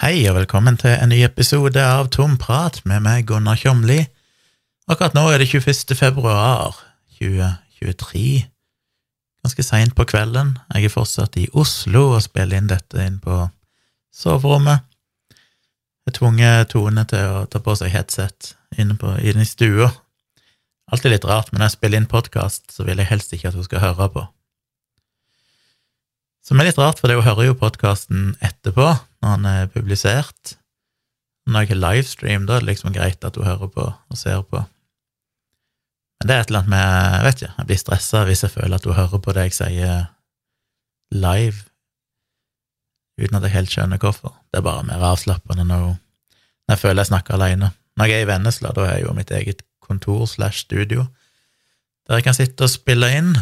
Hei og velkommen til en ny episode av Tom prat med meg, Gunnar Kjomli. Akkurat nå er det 21. februar 2023. Ganske seint på kvelden. Jeg er fortsatt i Oslo og spiller inn dette inn på soverommet. Jeg tvunget Tone til å ta på seg headset inne, på, inne i stua. Alltid litt rart, men når jeg spiller inn podkast, så vil jeg helst ikke at hun skal høre på. Som er litt rart, for hun hører jo podkasten etterpå, når den er publisert. Når jeg har livestream, da er det liksom greit at hun hører på og ser på. Men det er et eller annet med Jeg vet ikke, jeg blir stressa hvis jeg føler at hun hører på det jeg sier live, uten at jeg helt skjønner hvorfor. Det er bare mer avslappende når, når jeg føler jeg snakker alene. Når jeg er i Vennesla, da er jeg jo mitt eget kontor slash studio, der jeg kan sitte og spille inn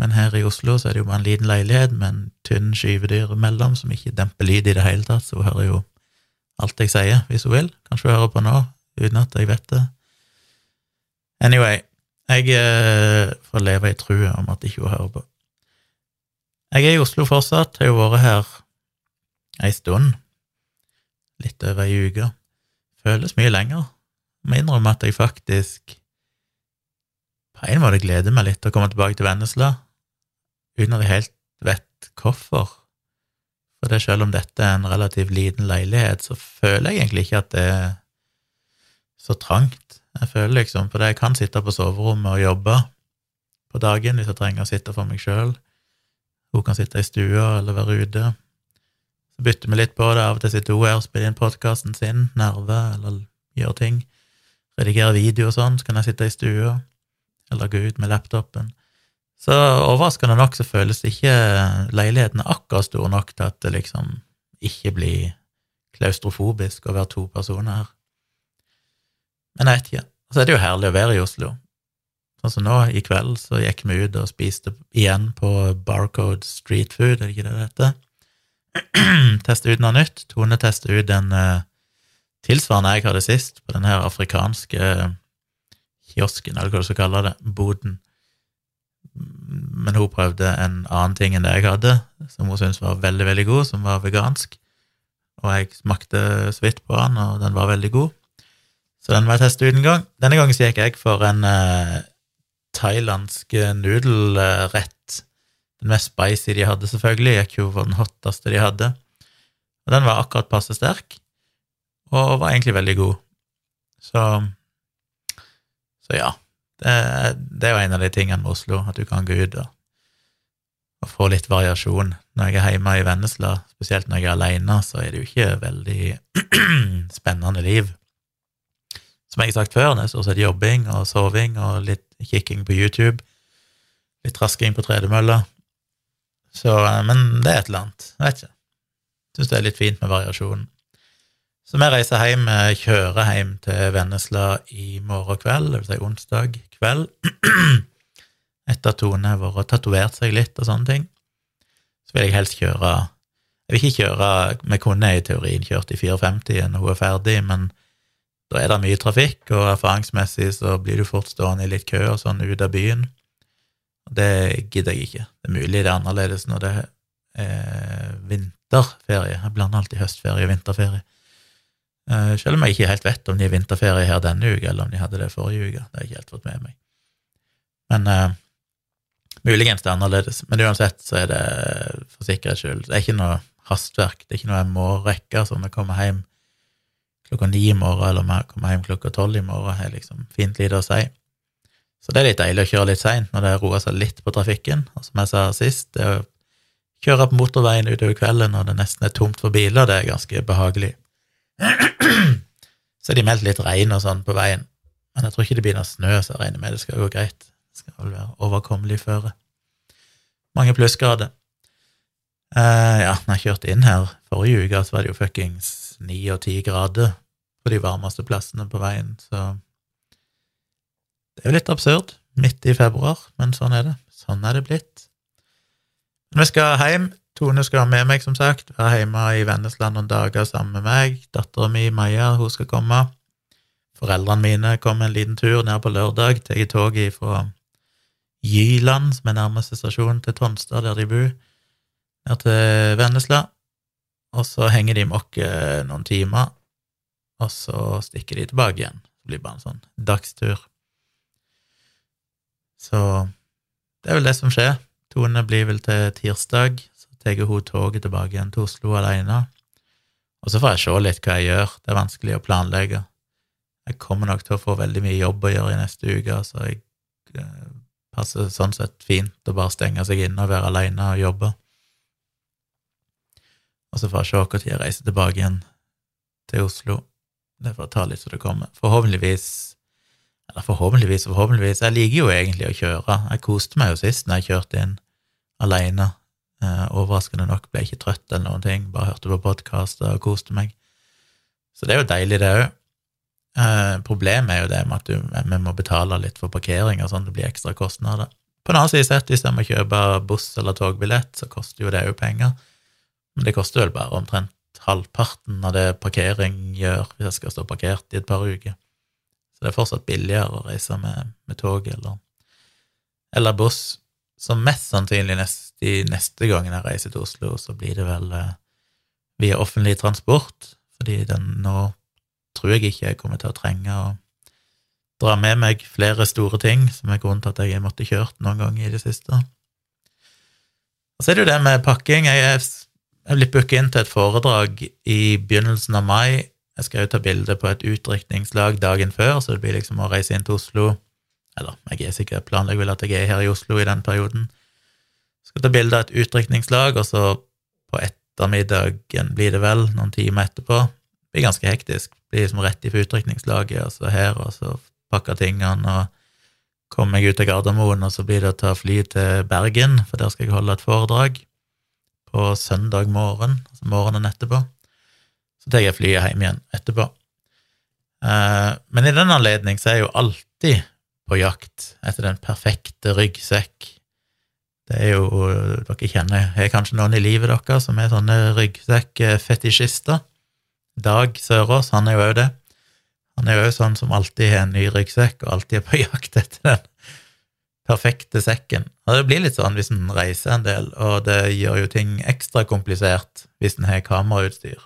men her i Oslo så er det jo bare en liten leilighet med en tynn skyvedyr imellom som ikke demper lyd i det hele tatt, så hun hører jo alt jeg sier, hvis hun vil. Kanskje hun hører på nå, uten at jeg vet det. Anyway, jeg eh, får leve i trua om at ikke hun hører på. Jeg er i Oslo fortsatt, har jo vært her ei stund, litt over ei uke. Føles mye lenger. Jeg må innrømme at jeg faktisk på en måte gleder meg litt til å komme tilbake til Vennesla uten at jeg helt vet hvorfor. For det selv om dette er en relativt liten leilighet, så føler jeg egentlig ikke at det er så trangt. Jeg føler liksom For jeg kan sitte på soverommet og jobbe på dagen hvis jeg trenger å sitte for meg sjøl. Hun kan sitte i stua eller være ute. Så bytter vi litt på det. Av og til sitter hun her og spiller inn podkasten sin, Nerve, eller gjør ting. Redigerer video og sånn, så kan jeg sitte i stua eller gå ut med laptopen. Så overraskende nok så føles ikke leiligheten akkurat stor nok til at det liksom ikke blir klaustrofobisk å være to personer her. Men jeg vet ikke. Så er det jo herlig å være i Oslo. Sånn som nå, i kveld, så gikk vi ut og spiste igjen på Barcode Street Food, er det ikke det det heter? Teste ut noe nytt. Tone tester ut den uh, tilsvarende jeg hadde sist, på den her afrikanske kiosken, eller hva du skal kalle det, boden men hun prøvde en annen ting enn det jeg hadde, som hun syntes var veldig, veldig god, som var vegansk. Og jeg smakte så vidt på den, og den var veldig god. Så den må jeg teste ut en gang. Denne gangen gikk jeg for en eh, thailandsk nudelrett. Den mest spicy de hadde, selvfølgelig. Gikk jo for den hotteste de hadde. Og den var akkurat passe sterk, og var egentlig veldig god. Så Så ja. Det, det, er jo en av de tingene med Oslo, at du kan gå ut og, og få litt variasjon. Når jeg er hjemme i Vennesla, spesielt når jeg er alene, så er det jo ikke veldig spennende liv. Som jeg har sagt før, det er stort sett jobbing og soving og litt kikking på YouTube. Litt rasking på tredemølla. Så, eh, men det er et eller annet. Jeg vet ikke. Syns det er litt fint med variasjon. Så vi reiser hjem, kjører hjem til Vennesla i morgen kveld, vil si onsdag kveld, etter at Tone har vært tatovert seg litt og sånne ting. Så vil jeg helst kjøre Jeg vil ikke kjøre Vi kunne i teorien kjørt i 450 når hun er ferdig, men da er det mye trafikk, og erfaringsmessig så blir du fort stående i litt kø og sånn ut av byen. Det gidder jeg ikke. Det er mulig det er annerledes når det er vinterferie. Jeg blander alltid høstferie og vinterferie. Eh, selv om jeg ikke helt vet om de har vinterferie her denne uka, eller om de hadde det forrige uke. Det har jeg ikke helt fått med meg. Men uh, muligens det er annerledes. Men uansett så er det for sikkerhets skyld. Det er ikke noe hastverk. Det er ikke noe jeg må rekke, Så om jeg kommer hjem klokka ni i morgen, eller om jeg kommer hjem klokka tolv i morgen, har liksom fint lite å si. Så det er litt deilig å kjøre litt seint når det roer seg litt på trafikken. Og som jeg sa sist, det å kjøre på motorveien utover kvelden når det nesten er tomt for biler, det er ganske behagelig. Så de meldt litt regn og sånn på veien. Men jeg tror ikke det blir noe snø, så jeg regner med det skal gå greit. Det skal vel være overkommelig føre. Mange plussgrader. Uh, ja, når jeg kjørte inn her forrige uke, så var det jo fuckings ni og ti grader på de varmeste plassene på veien, så det er jo litt absurd midt i februar, men sånn er det. Sånn er det blitt. Men vi skal hjem Tone skal være med meg, som sagt, være hjemme i Vennesland noen dager sammen med meg. Dattera mi, Maja, hun skal komme. Foreldrene mine kommer en liten tur ned på lørdag. Tar toget fra Jyland, som er nærmeste stasjon til Tonstad, der de bor, ned til Vennesla. og så henger de mokke noen timer, og så stikker de tilbake igjen. Det blir bare en sånn dagstur. Så det er vel det som skjer. Tone blir vel til tirsdag, tar hun toget tilbake igjen til Oslo alene. Og så får jeg se litt hva jeg gjør, det er vanskelig å planlegge. Jeg kommer nok til å få veldig mye jobb å gjøre i neste uke, så jeg eh, passer sånn sett fint å bare stenge seg inne og være alene og jobbe. Og så får jeg se når jeg reiser tilbake igjen til Oslo. Det får ta litt så det kommer. Forhåpentligvis Eller forhåpentligvis forhåpentligvis Jeg liker jo egentlig å kjøre. Jeg koste meg jo sist når jeg kjørte inn alene. Eh, overraskende nok ble jeg ikke trøtt eller noen ting, bare hørte på podkaster og koste meg. Så det er jo deilig, det òg. Eh, problemet er jo det med at du, vi må betale litt for parkering og sånn, det blir ekstra kostnader. På den annen side sett, hvis jeg må kjøpe buss- eller togbillett, så koster jo det òg penger. Men det koster vel bare omtrent halvparten av det parkering gjør hvis jeg skal stå parkert i et par uker. Så det er fortsatt billigere å reise med, med tog eller, eller, buss. Så mest sannsynlig neste, neste gangen jeg reiser til Oslo, så blir det vel eh, via offentlig transport, fordi den nå tror jeg ikke jeg kommer til å trenge å dra med meg flere store ting, som er grunnen til at jeg måtte kjørt noen ganger i det siste. Og så er det jo det med pakking. Jeg er jeg er blitt booka inn til et foredrag i begynnelsen av mai. Jeg skal jo ta bilde på et utdrikningslag dagen før, så det blir liksom å reise inn til Oslo. Eller jeg er sikkert planlegger vel at jeg er her i Oslo i den perioden. Skal ta bilde av et utdrikningslag, og så på ettermiddagen blir det vel, noen timer etterpå. Det blir ganske hektisk. Det blir liksom rett ifra utdrikningslaget, og så her, og så pakke tingene og komme meg ut til Gardermoen, og så blir det å ta fly til Bergen, for der skal jeg holde et foredrag på søndag morgen, altså morgenen etterpå. Så tar jeg flyet hjem igjen etterpå. Eh, men i den anledning så er jeg jo alltid på jakt etter den perfekte ryggsekk. Det er jo Dere kjenner er kanskje noen i livet deres som er sånne ryggsekkfetisjister? Dag Sørås, han er jo òg det. Han er jo òg sånn som alltid har en ny ryggsekk, og alltid er på jakt etter den perfekte sekken. Og det blir litt sånn hvis en reiser en del, og det gjør jo ting ekstra komplisert hvis en har kamerautstyr.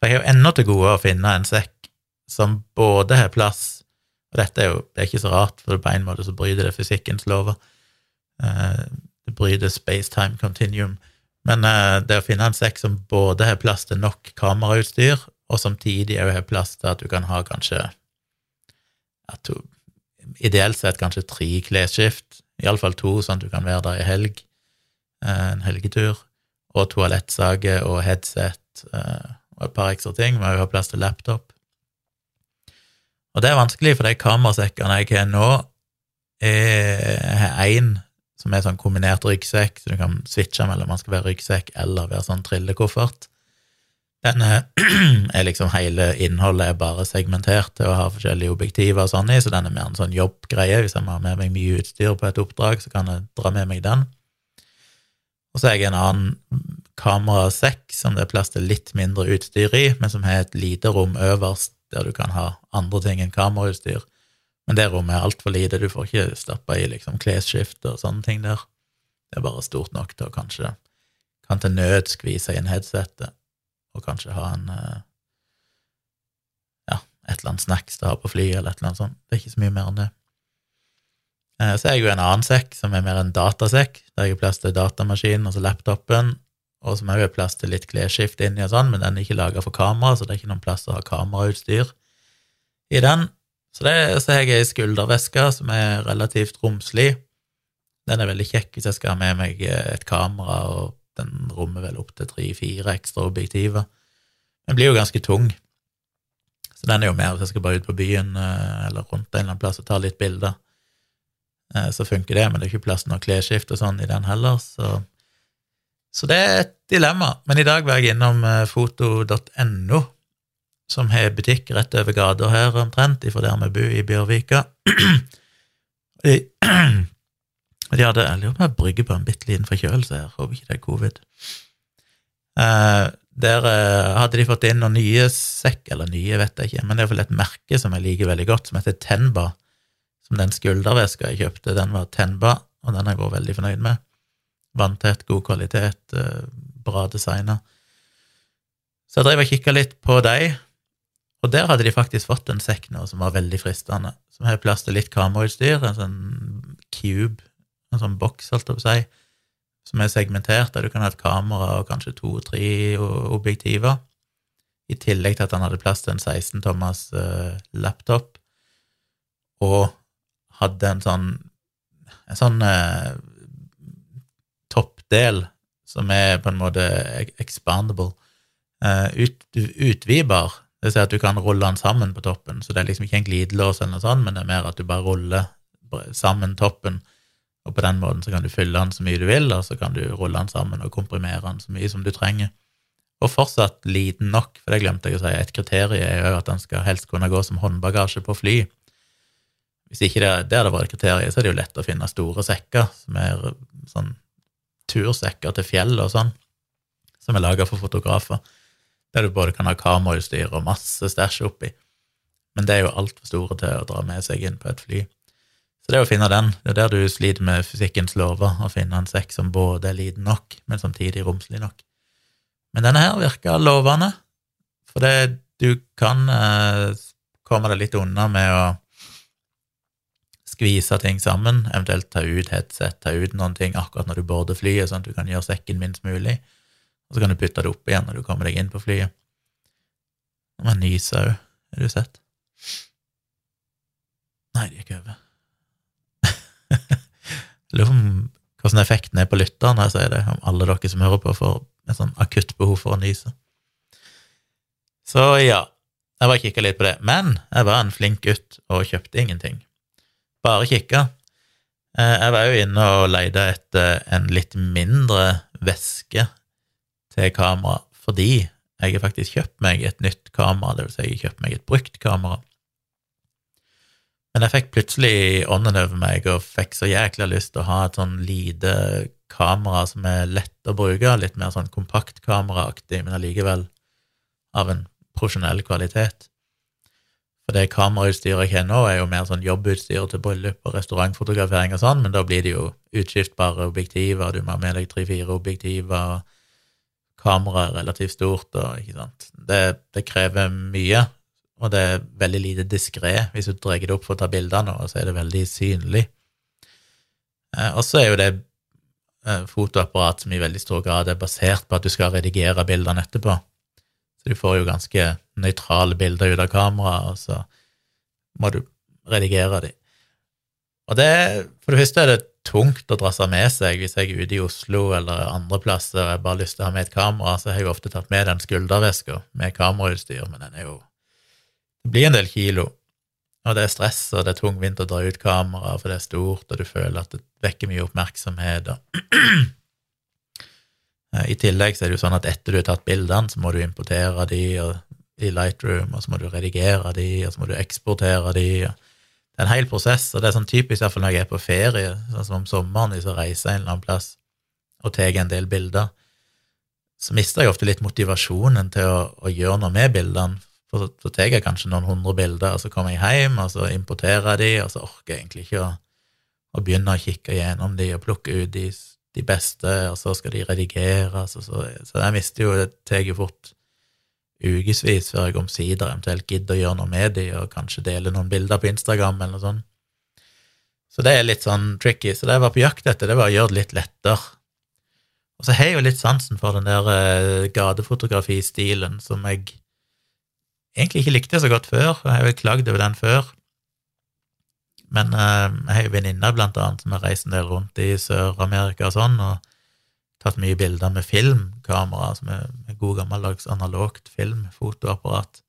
For jeg har jo ennå til gode å finne en sekk som både har plass Og dette er jo det er ikke så rart, for på en måte så bryter det fysikkens lover. Eh, det bryter space-time continuum. Men eh, det å finne en sekk som både har plass til nok kamerautstyr, og samtidig òg har plass til at du kan ha kanskje at du ideelt sett kanskje tre klesskift, iallfall to, sånn at du kan være der i helg, eh, en helgetur, og toalettsage og headset og et par ekstra ting. Må òg ha plass til laptop. Og det er vanskelig, for de kamerasekkene jeg har nå, har én som er sånn kombinert ryggsekk, så du kan switche mellom man skal være ryggsekk eller være sånn trillekoffert. Den er liksom hele innholdet er bare segmentert til å ha forskjellige objektiver og sånn i, så den er mer en sånn jobbgreie. Hvis jeg må ha med meg mye utstyr på et oppdrag, så kan jeg dra med meg den. Og så er jeg en annen kamerasekk som det er plass til litt mindre utstyr i, men som har et lite rom øverst der du kan ha andre ting enn kamerautstyr. Men det rommet er altfor lite, du får ikke stappa i liksom klesskifte og sånne ting der. Det er bare stort nok til å kanskje kan til nød skvise inn headsetet og kanskje ha en eh, ja, et eller annet snacks til å ha på flyet, eller et eller annet sånt. Det er ikke så mye mer enn det. Eh, så er jeg jo en annen sekk, som er mer en datasekk, der jeg har plass til datamaskinen, altså laptopen, og som òg har plass til litt klesskift inni og sånn, men den er ikke laga for kamera, så det er ikke noen plass til å ha kamerautstyr i den. Så, det, så har jeg ei skulderveske som er relativt romslig. Den er veldig kjekk hvis jeg skal ha med meg et kamera og den rommer vel opptil tre-fire ekstra objektiver. Den blir jo ganske tung, så den er jo mer hvis jeg skal bare ut på byen eh, eller rundt en eller annen plass og ta litt bilder. Eh, så funker det, men det er ikke plass til noe og sånn i den heller, så så det er et dilemma. Men i dag var jeg innom eh, foto.no, som har butikk rett over gata her omtrent, ifra der vi bor i Bjørvika. De, de hadde Jeg lurer på om jeg brygger på en bitte liten forkjølelse her, håper ikke det er covid. Eh, der eh, hadde de fått inn noen nye sekk, eller nye, vet jeg ikke, men det er iallfall et merke som jeg liker veldig godt, som heter Tenba. Som den skulderveska jeg kjøpte, den var Tenba, og den har jeg vært veldig fornøyd med. Vanntett, god kvalitet, eh, bra designa. Så jeg drev og kikka litt på dem, og der hadde de faktisk fått en sekk nå som var veldig fristende, som har plass til litt kamerautstyr, en sånn cube, en sånn boks, holdt jeg på å si, som er segmentert, der du kan ha et kamera og kanskje to-tre objektiver, i tillegg til at han hadde plass til en 16 tommers uh, laptop, og hadde en sånn en sånn uh, toppdel som er på en måte expandable, uh, ut, utvidbar. Det vil si at du kan rulle den sammen på toppen, så det er liksom ikke en glidelås eller noe sånt, men det er mer at du bare ruller sammen toppen, og på den måten så kan du fylle den så mye du vil, og så kan du rulle den sammen og komprimere den så mye som du trenger. Og fortsatt liten nok, for det glemte jeg å si, et kriterium er jo at den skal helst kunne gå som håndbagasje på fly. Hvis ikke det, det hadde vært kriteriet, så er det jo lett å finne store sekker, som er sånn tursekker til fjell og sånn, som er laga for fotografer, der du både kan ha kamerautstyr og masse stæsj oppi. Men det er jo altfor store til å dra med seg inn på et fly. Så det er å finne den, det er der du sliter med fysikkens lover, å finne en sekk som både er liten nok, men samtidig romslig nok. Men denne her virka lovende, for det, du kan eh, komme deg litt unna med å skvise ting sammen, eventuelt ta ut headset, ta ut noen ting akkurat når du border flyet, sånn at du kan gjøre sekken minst mulig, og så kan du putte det opp igjen når du kommer deg inn på flyet. Må jeg nyse òg, har du sett? Nei, det gikk over. Lurer på hvordan effekten er på lytteren når jeg sier det, om alle dere som hører på, får et sånn akutt behov for å nyse. Så ja, jeg bare kikka litt på det. Men jeg var en flink gutt og kjøpte ingenting. Bare kikka. Eh, jeg var jo inne og leide etter en litt mindre veske til kamera, fordi jeg har faktisk kjøpt meg et nytt kamera, vil si jeg har kjøpt meg et brukt kamera. Men jeg fikk plutselig ånden over meg og fikk så jækla lyst til å ha et sånn lite kamera som er lett å bruke, litt mer sånn kompaktkameraaktig, men allikevel av en profesjonell kvalitet. For det kamerautstyret jeg har nå, er jo mer sånn jobbutstyr til bryllup og restaurantfotografering og sånn, men da blir det jo utskiftbare objektiver, du må ha med deg tre-fire objektiver, og kameraet er relativt stort, og. Det, det krever mye, og det er veldig lite diskré. Hvis du drar det opp for å ta bilder nå, så er det veldig synlig. Eh, og så er jo det eh, fotoapparat som i veldig stor grad er basert på at du skal redigere bildene etterpå. Så du får jo ganske nøytrale bilder ut av kameraet, og så må du redigere dem. Og det, for det første er det tungt å drasse med seg hvis jeg er ute i Oslo eller andre plasser og jeg bare har lyst til å ha med et kamera, så har jeg ofte tatt med den skulderveska med kamerautstyr, men den er jo det blir en del kilo, og det er stress, og det er tungvint å dra ut kamera, for det er stort, og du føler at det vekker mye oppmerksomhet. Og I tillegg så er det jo sånn at etter du har tatt bildene, så må du importere de i Lightroom, og så må du redigere de, og så må du eksportere de. Det er en hel prosess, og det er sånn typisk iallfall når jeg er på ferie, sånn som om sommeren, hvis jeg reiser en eller annen plass og tar en del bilder, så mister jeg ofte litt motivasjonen til å, å gjøre noe med bildene, så, så tar jeg kanskje noen hundre bilder, og så kommer jeg hjem, og så importerer jeg de, og så orker jeg egentlig ikke å, å begynne å kikke gjennom de og plukke ut de, de beste, og så skal de redigeres, og så, så jeg mister jo Det tar jo fort ukevis før jeg omsider eventuelt gidder å gjøre noe med de, og kanskje dele noen bilder på Instagram eller noe sånt. Så det er litt sånn tricky. Så det jeg var på jakt etter, det var å gjøre det litt lettere. Og så har jeg jo litt sansen for den der uh, gatefotografistilen som jeg egentlig ikke likte så godt før, jeg har jo klagd over den før. Men uh, jeg har jo venninner, blant annet, som har reist en del rundt i Sør-Amerika og sånn, og tatt mye bilder med filmkamera, som er med god gammeldags analogt filmfotoapparat,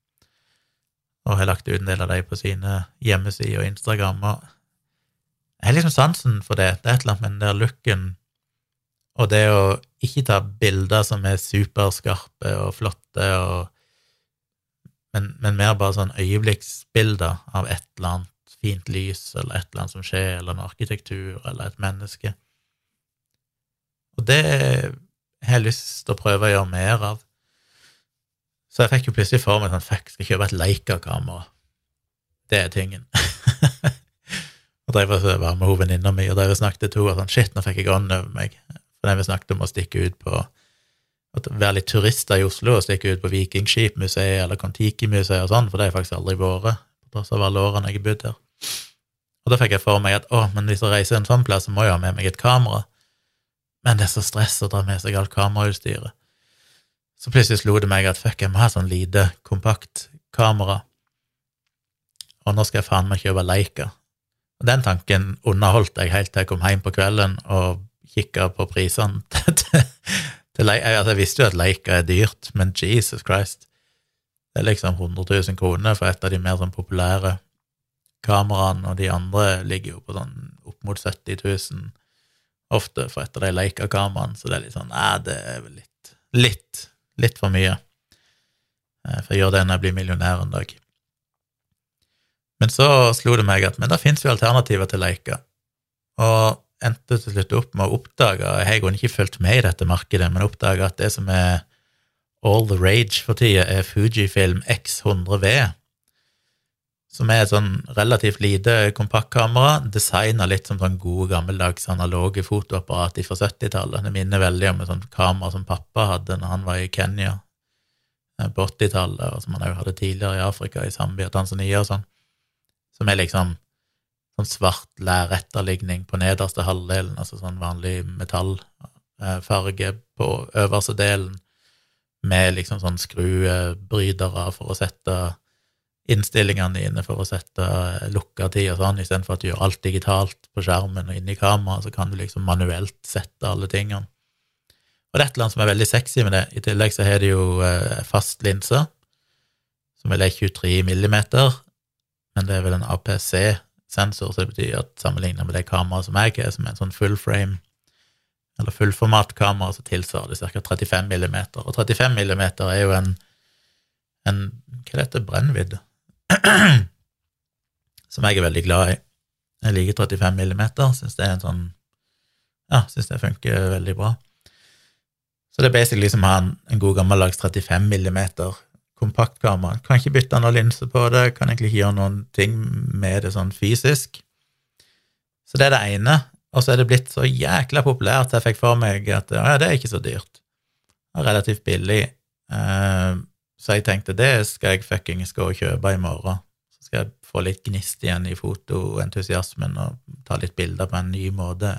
og har lagt ut en del av dem på sine hjemmesider og Instagrammer. Jeg har liksom sansen for det. Det er et eller annet med den der looken og det å ikke ta bilder som er superskarpe og flotte og men, men, mer bare sånn øyeblikksbilder av et eller annet fint lys, eller et eller annet som skjer, eller en arkitektur, eller et menneske. Og det har jeg lyst til å prøve å gjøre mer av. Så jeg fikk jo plutselig for meg sånn Fuck, skal jeg kjøpe et Leica-kamera. Det er tingen. og drev og var med venninna mi og drev og snakket til henne sånn Shit, nå fikk jeg ånden over meg. For vi snakket om å stikke ut på Å være litt turister i Oslo og stikke ut på Vikingskipmuseet eller Kon-Tiki-museet og sånn, for det har jeg faktisk aldri vært, på tross av alle årene jeg har bodd her. Og da fikk jeg for meg at å, men hvis jeg reiser en sånn plass, så må jeg ha med meg et kamera. Men det er så stress å dra med seg alt kamerautstyret. Så plutselig slo det meg at fuck, jeg må ha sånn lite, kompakt kamera. Og nå skal jeg faen meg kjøpe Leica. Og den tanken underholdt jeg helt til jeg kom hjem på kvelden og kikka på prisene. Altså, jeg visste jo at Leica er dyrt, men Jesus Christ. Det er liksom 100 000 kroner for et av de mer sånn populære kameraene, og de andre ligger jo på sånn opp mot 70 000 ofte for et av de Leica-kameraene, så det er litt sånn Nei, det er vel litt, litt, litt for mye. Eh, for jeg gjør det når jeg blir millionær en dag. Men så slo det meg at men da fins jo alternativer til leika. og endte til slutt opp med å oppdage Jeg har ikke fulgt med i dette markedet, men oppdaga at det som er all the rage for tida, er Fujifilm X100V som er et sånn relativt lite kompaktkamera, designa litt som sånn gode, gammeldags analoge fotoapparat fra 70-tallet. Det minner veldig om et sånt kamera som pappa hadde når han var i Kenya eh, på 80-tallet, og som han òg hadde tidligere i Afrika, i Zambia, Tanzania og sånn, som er liksom sånn svart lærretterligning på nederste halvdelen, altså sånn vanlig metallfarge på øverste delen, med liksom sånn skrubrytere for å sette innstillingene dine for å sette lukka tid og sånn, istedenfor at du gjør alt digitalt på skjermen og inni kameraet, så kan du liksom manuelt sette alle tingene. Og det er et eller annet som er veldig sexy med det. I tillegg så har de jo eh, fast linse, som vel er 23 millimeter, men det er vel en APC-sensor, så det betyr at sammenlignet med det kameraet som jeg har, som er en sånn full frame, eller fullformatkamera, så tilsvarer det ca. 35 millimeter. Og 35 millimeter er jo en, en hva heter det, brennvidde? som jeg er veldig glad i. Jeg liker 35 millimeter, syns det er en sånn Ja, syns det funker veldig bra. Så det er basically som å ha en, god gammeldags 35 millimeter kompaktkamera. Kan ikke bytte noen linse på det, kan egentlig ikke gjøre noen ting med det sånn fysisk. Så det er det ene. Og så er det blitt så jækla populært at jeg fikk for meg at ja, det er ikke så dyrt. Det er relativt billig. Uh, så jeg tenkte det skal jeg fuckings gå og kjøpe i morgen. Så skal jeg få litt gnist igjen i fotoentusiasmen og ta litt bilder på en ny måte.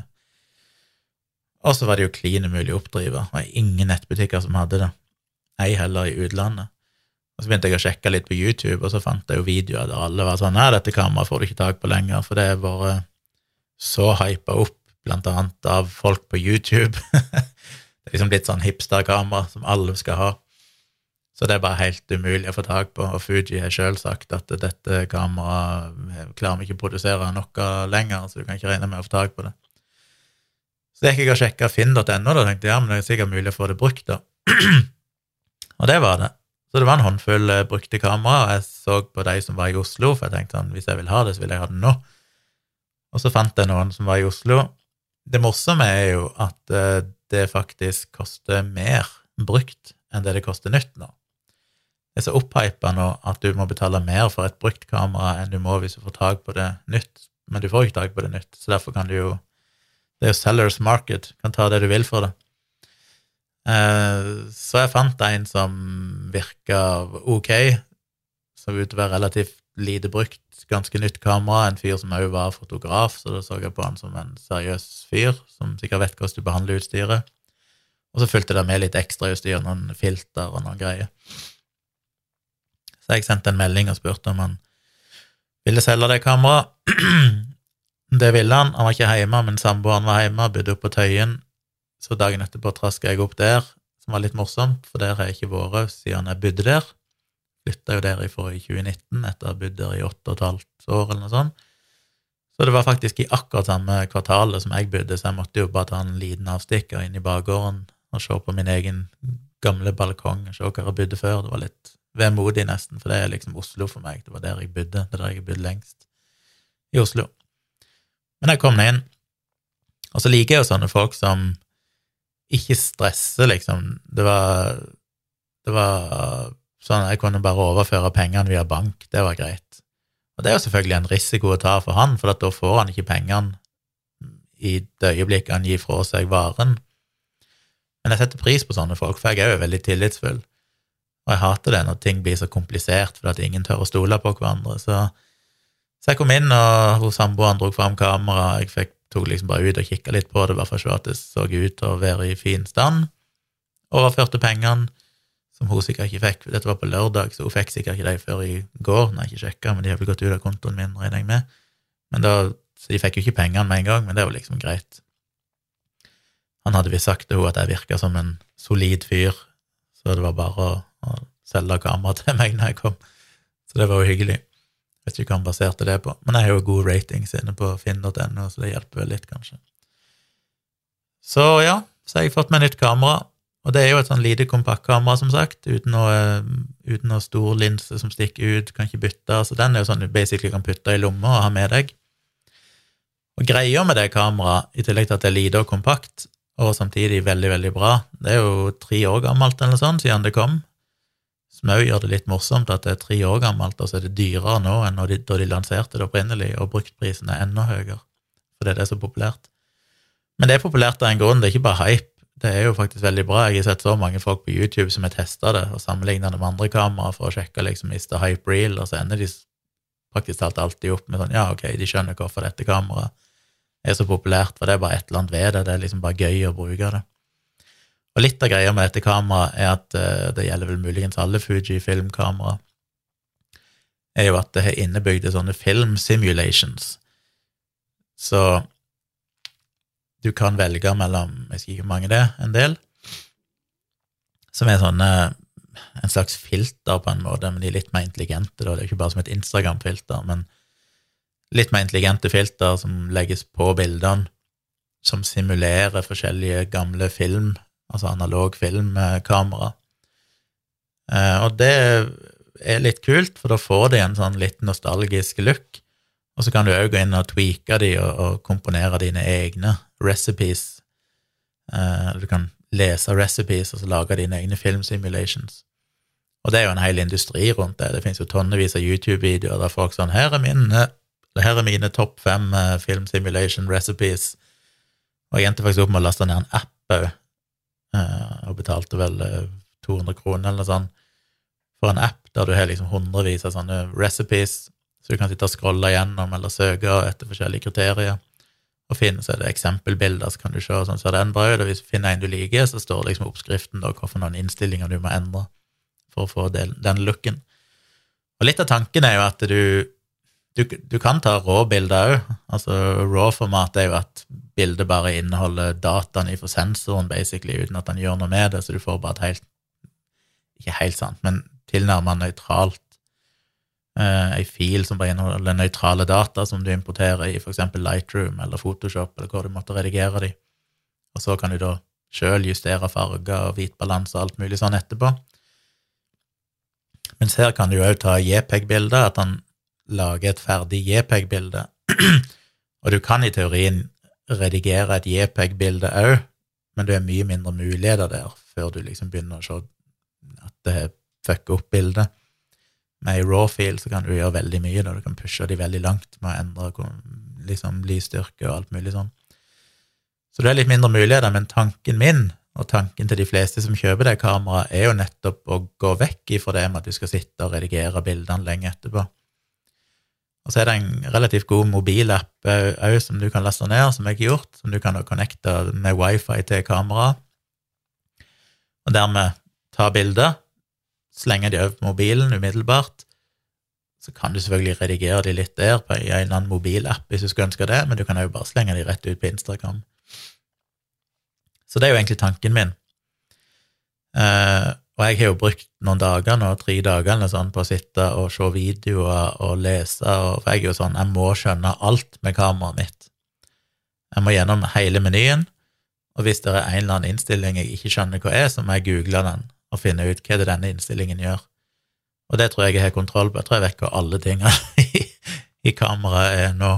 Og så var det jo klin umulig å oppdrive, var ingen nettbutikker som hadde det. Ei heller i utlandet. Og så begynte jeg å sjekke litt på YouTube, og så fant jeg jo videoer der alle var sånn Nei, dette kameraet får du ikke tak på lenger, for det har vært så hypa opp, blant annet av folk på YouTube. det er liksom litt sånn hipsterkamera som alle skal ha. Så det er bare helt umulig å få tak på, og Fuji har sjøl sagt at dette kameraet klarer vi ikke å produsere noe lenger, så du kan ikke regne med å få tak på det. Så jeg gikk og sjekka finn.no, da tenkte jeg ja, men det er sikkert mulig å få det brukt, da. og det var det. Så det var en håndfull eh, brukte kamera, og jeg så på de som var i Oslo, for jeg tenkte sånn, hvis jeg vil ha det, så vil jeg ha det nå. Og så fant jeg noen som var i Oslo. Det morsomme er jo at eh, det faktisk koster mer brukt enn det det koster nytt nå er så opphypa nå at du må betale mer for et brukt kamera enn du må hvis du får tak på det nytt, men du får ikke tak på det nytt, så derfor kan du jo Det er jo sellers market, kan ta det du vil for det. Eh, så jeg fant en som virka ok, som ut til å være relativt lite brukt, ganske nytt kamera, en fyr som òg var fotograf, så da så jeg på han som en seriøs fyr, som sikkert vet hvordan du behandler utstyret. Og så fulgte det med litt ekstrautstyr, noen filter og noen greier. Så jeg sendte en melding og spurte om han ville selge det kameraet. det ville han. Han var ikke hjemme, men samboeren var hjemme, bodde oppe på Tøyen. Så dagen etterpå traska jeg opp der, som var litt morsomt, for der har jeg ikke vært siden jeg bodde der. Flytta jo derifra i 2019, etter å ha bodd der i åtte og et halvt år, eller noe sånt. Så det var faktisk i akkurat samme kvartalet som jeg bodde, så jeg måtte jo bare ta en liten avstikker inn i bakgården og se på min egen gamle balkong og se hva jeg bodde før. Det var litt vemodig, nesten, for det er liksom Oslo for meg. Det var der jeg bodde. Det er der jeg har bodd lengst. I Oslo. Men jeg kom meg inn, og så liker jeg jo sånne folk som ikke stresser, liksom. Det var Det var sånn jeg kunne bare overføre pengene via bank. Det var greit. Og det er jo selvfølgelig en risiko å ta for han, for da får han ikke pengene i det øyeblikket han gir fra seg varen. Men jeg setter pris på sånne folk, for jeg er jo veldig tillitsfull. Og jeg hater det når ting blir så komplisert fordi at ingen tør å stole på hverandre. Så, så jeg kom inn, og hos samboeren dro fram kamera. Jeg fikk, tok liksom bare ut og kikka litt på det, bare for å se at det så ut til å være i fin stand. Overførte pengene, som hun sikkert ikke fikk. Dette var på lørdag, så hun fikk sikkert ikke de før i går, når jeg ikke sjekka, men de har vel gått ut av kontoen min, regner jeg med. Men da, så de fikk jo ikke pengene med en gang, men det var liksom greit. Han hadde visst sagt til henne at jeg virka som en solid fyr, så det var bare å, å selge kamera til meg når jeg kom. Så det var jo hyggelig. Jeg vet ikke hva han baserte det på. Men jeg har jo gode ratings inne på finn.no, så det hjelper vel litt, kanskje. Så ja, så har jeg fått meg nytt kamera. Og det er jo et sånn lite kompaktkamera, som sagt, uten noe, uten noe stor linse som stikker ut, kan ikke bytte. Så den er jo sånn du basically kan putte i lomma og ha med deg. Og greia med det kameraet, i tillegg til at det er lite og kompakt, og samtidig veldig, veldig bra. Det er jo tre år gammelt eller sånn siden det kom. Som òg gjør det litt morsomt at det er tre år gammelt, og så er det dyrere nå enn de, da de lanserte det opprinnelig, og bruktprisen er enda høyere, fordi det er så populært. Men det er populært av en grunn, det er ikke bare hype. Det er jo faktisk veldig bra. Jeg har sett så mange folk på YouTube som har testa det og sammenligna det med andre kameraer for å sjekke liksom, is det hype real, og så ender de faktisk talt alltid opp med sånn ja, ok, de skjønner hvorfor dette kameraet er så populært, for det er bare et eller annet ved det. Det er liksom bare gøy å bruke det. Og litt av greia med dette kameraet er at uh, det gjelder vel muligens alle Fuji-filmkamera, er jo at det har innebygde sånne film simulations. Så du kan velge mellom jeg vet ikke hvor mange det en del, som er sånne en slags filter, på en måte, men de er litt mer intelligente. Da. Det er ikke bare som et Instagram-filter, men litt mer intelligente filter som legges på bildene, som simulerer forskjellige gamle film, altså analog filmkamera. Eh, og det er litt kult, for da får de en sånn litt nostalgisk look. Og så kan du òg gå inn og tweake de og, og komponere dine egne recipes. Eh, du kan lese recipes og så lage dine egne filmsimulations. Og det er jo en hel industri rundt det. Det finnes jo tonnevis av YouTube-videoer der folk sånn Her er min her er mine topp fem uh, film simulation recipes. Og jeg endte faktisk opp med å laste ned en app òg, og betalte vel uh, eh, 200 kroner eller sånt for en app der du har liksom hundrevis av sånne recipes, så du kan sitte og scrolle gjennom eller søke etter forskjellige kriterier. Og finne så er det eksempelbilder, så kan du se sånn ser den bra ut, og hvis du finner en du liker, så står liksom oppskriften da hvorfor noen innstillinger du må endre for å få den, looken. Og litt av tanken er jo at du du, du, kan ta rå-bilder òg. Altså, raw-format er jo at bildet bare inneholder dataen fra sensoren, basically, uten at den gjør noe med det, så du får bare et helt Ikke helt sant, men tilnærmet nøytralt eh, ei fil som bare inneholder nøytrale data som du importerer i f.eks. Lightroom eller Photoshop, eller hvor du måtte redigere de. Og så kan du da sjøl justere farger og hvitbalanse og alt mulig sånn etterpå. Mens her kan du òg ta JPEG-bilder, at han lager et ferdig JPEG-bilde. og du kan i teorien redigere et JPEG-bilde òg, men det er mye mindre muligheter der før du liksom begynner å se at det fucker opp bildet. Med ei raw-fil så kan du gjøre veldig mye, da du kan pushe de veldig langt med å endre liksom lysstyrke og alt mulig sånn. Så det er litt mindre muligheter, men tanken min, og tanken til de fleste som kjøper det kameraet, er jo nettopp å gå vekk ifra det med at du skal sitte og redigere bildene lenge etterpå. Og så er det en relativt god mobilapp òg eh, som du kan laste ned, som jeg har gjort, som du kan connecte med wifi til kameraet. Og dermed ta bilder, slenge de over på mobilen umiddelbart. Så kan du selvfølgelig redigere de litt der på en eller annen mobilapp hvis du skulle ønske det, men du kan òg bare slenge de rett ut på Instagram. Så det er jo egentlig tanken min. Uh, og jeg har jo brukt noen dager nå, tre dager eller sånn, på å sitte og se videoer og lese, og, for jeg er jo sånn, jeg må skjønne alt med kameraet mitt. Jeg må gjennom hele menyen, og hvis det er en eller annen innstilling jeg ikke skjønner hva er, så må jeg google den og finne ut hva det denne innstillingen gjør. Og det tror jeg jeg har kontroll på. Jeg tror jeg vet hva alle tingene i, i kameraet er nå.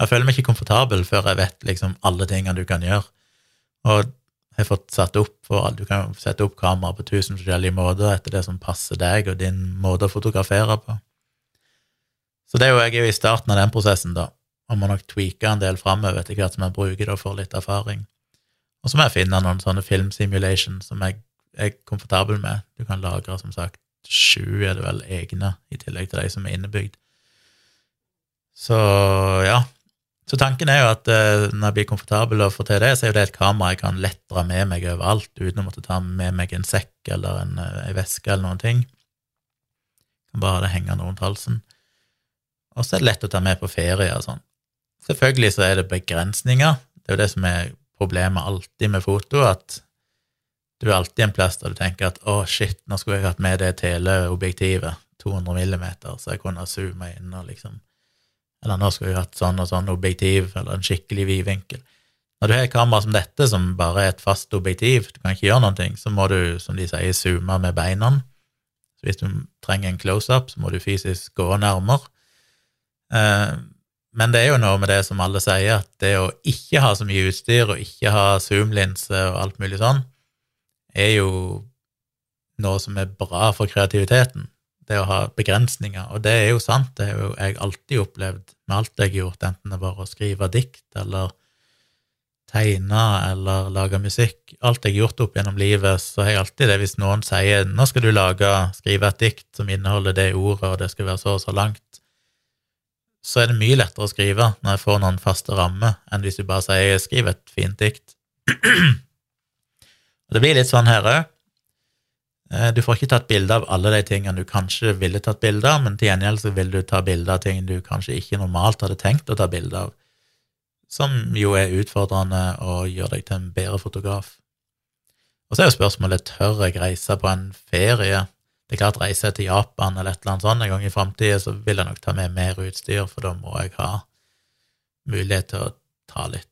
Jeg føler meg ikke komfortabel før jeg vet liksom alle tingene du kan gjøre. Og har fått satt opp for Du kan sette opp kamera på tusen forskjellige måter etter det som passer deg og din måte å fotografere på. Så det er jo, jeg er jo i starten av den prosessen, da, og må nok tweake en del framover etter hvert som jeg bruker det og får litt erfaring. Og så må jeg finne noen sånne filmsimulation som jeg er komfortabel med. Du kan lagre, som sagt, sju er det vel egne, i tillegg til de som er innebygd. Så ja. Så tanken er jo at eh, når jeg blir komfortabel og får til det, så er jo det et kamera jeg kan lett dra med meg overalt, uten å måtte ta med meg en sekk eller en, eh, en veske eller noen ting. Bare det hengende rundt halsen. Og så er det lett å ta med på ferie og sånn. Selvfølgelig så er det begrensninger. Det er jo det som er problemet alltid med foto, at du er alltid en plass der du tenker at å, shit, nå skulle jeg hatt med det teleobjektivet, 200 millimeter, så jeg kunne ha zooma inn og liksom Eller nå skulle vi hatt sånn og sånn objektiv, eller en skikkelig vidvinkel. Når du har et kamera som dette, som bare er et fast objektiv, du kan ikke gjøre noen ting, så må du, som de sier, zoome med beina. Så hvis du trenger en close-up, så må du fysisk gå nærmere. Eh, men det er jo noe med det som alle sier, at det å ikke ha så mye utstyr og ikke ha zoom-linse og alt mulig sånn, er jo noe som er bra for kreativiteten. Det å ha begrensninger. Og det er jo sant, det har jo jeg alltid opplevd med alt jeg har gjort, enten det var å skrive dikt eller tegne eller lage musikk. Alt jeg har gjort opp gjennom livet, så har jeg alltid det hvis noen sier 'nå skal du lage, skrive et dikt som inneholder det ordet, og det skal være så og så langt', så er det mye lettere å skrive når jeg får noen faste rammer, enn hvis du bare sier 'skriv et fint dikt'. Og det blir litt sånn her òg. Eh, du får ikke tatt bilde av alle de tingene du kanskje ville tatt bilde av, men til gjengjeld så vil du ta bilde av ting du kanskje ikke normalt hadde tenkt å ta bilde av, som jo er utfordrende og gjør deg til en bedre fotograf. Og så er jo spørsmålet tør jeg reise på en ferie det er klart, reiser jeg til Japan eller et eller annet sånt en gang i framtida, så vil jeg nok ta med mer utstyr, for da må jeg ha mulighet til å ta litt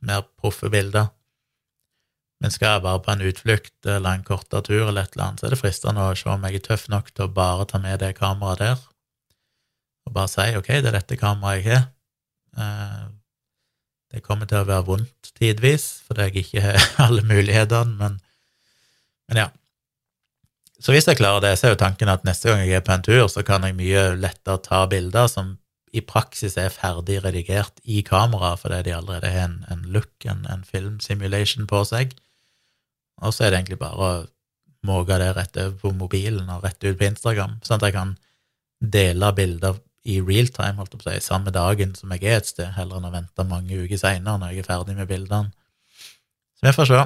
mer proffe bilder. Men skal jeg bare på en utflukt eller en kortere tur eller et eller annet, så er det fristende å se om jeg er tøff nok til å bare ta med det kameraet der, og bare si ok, det er dette kameraet jeg har. Eh, det kommer til å være vondt tidvis, fordi jeg ikke har alle mulighetene, men, men ja. Så hvis jeg klarer det, så er jo tanken at neste gang jeg er på en tur, så kan jeg mye lettere ta bilder som i praksis er ferdig redigert i kamera, fordi de allerede har en, en look, en, en film simulation på seg. Og så er det egentlig bare å måke det rett over på mobilen og rett ut på Instagram, sånn at jeg kan dele bilder i real time, holdt jeg på å si, samme dagen som jeg er et sted, heller enn å vente mange uker seinere når jeg er ferdig med bildene. Så vi får se.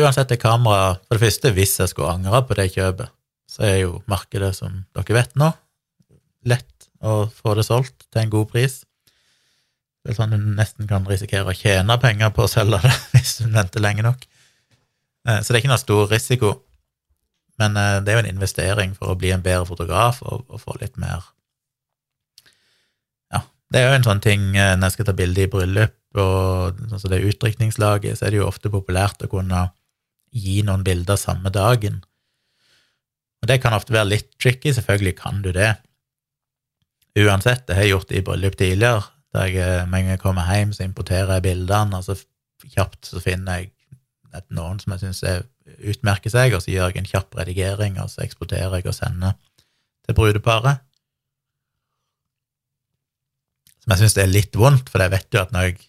Uansett, er kamera For det første, hvis jeg skulle angre på det kjøpet, så er jo markedet, som dere vet nå, lett å få det solgt til en god pris. Det er sånn du nesten kan risikere å tjene penger på å selge det hvis du venter lenge nok. Eh, så det er ikke noe stor risiko, men eh, det er jo en investering for å bli en bedre fotograf og, og få litt mer Ja, det er jo en sånn ting eh, når jeg skal ta bilde i bryllup og altså det utdrikningslaget, så er det jo ofte populært å kunne gi noen bilder samme dagen. Og det kan ofte være litt tricky, selvfølgelig kan du det. Uansett, det har jeg gjort i bryllup tidligere, der jeg jeg kommer hjem, så importerer jeg bildene, og så kjapt så finner jeg noen som jeg syns utmerker seg, og så gjør jeg en kjapp redigering, og så eksporterer jeg og sender til brudeparet. Som jeg syns er litt vondt, for jeg vet jo at når jeg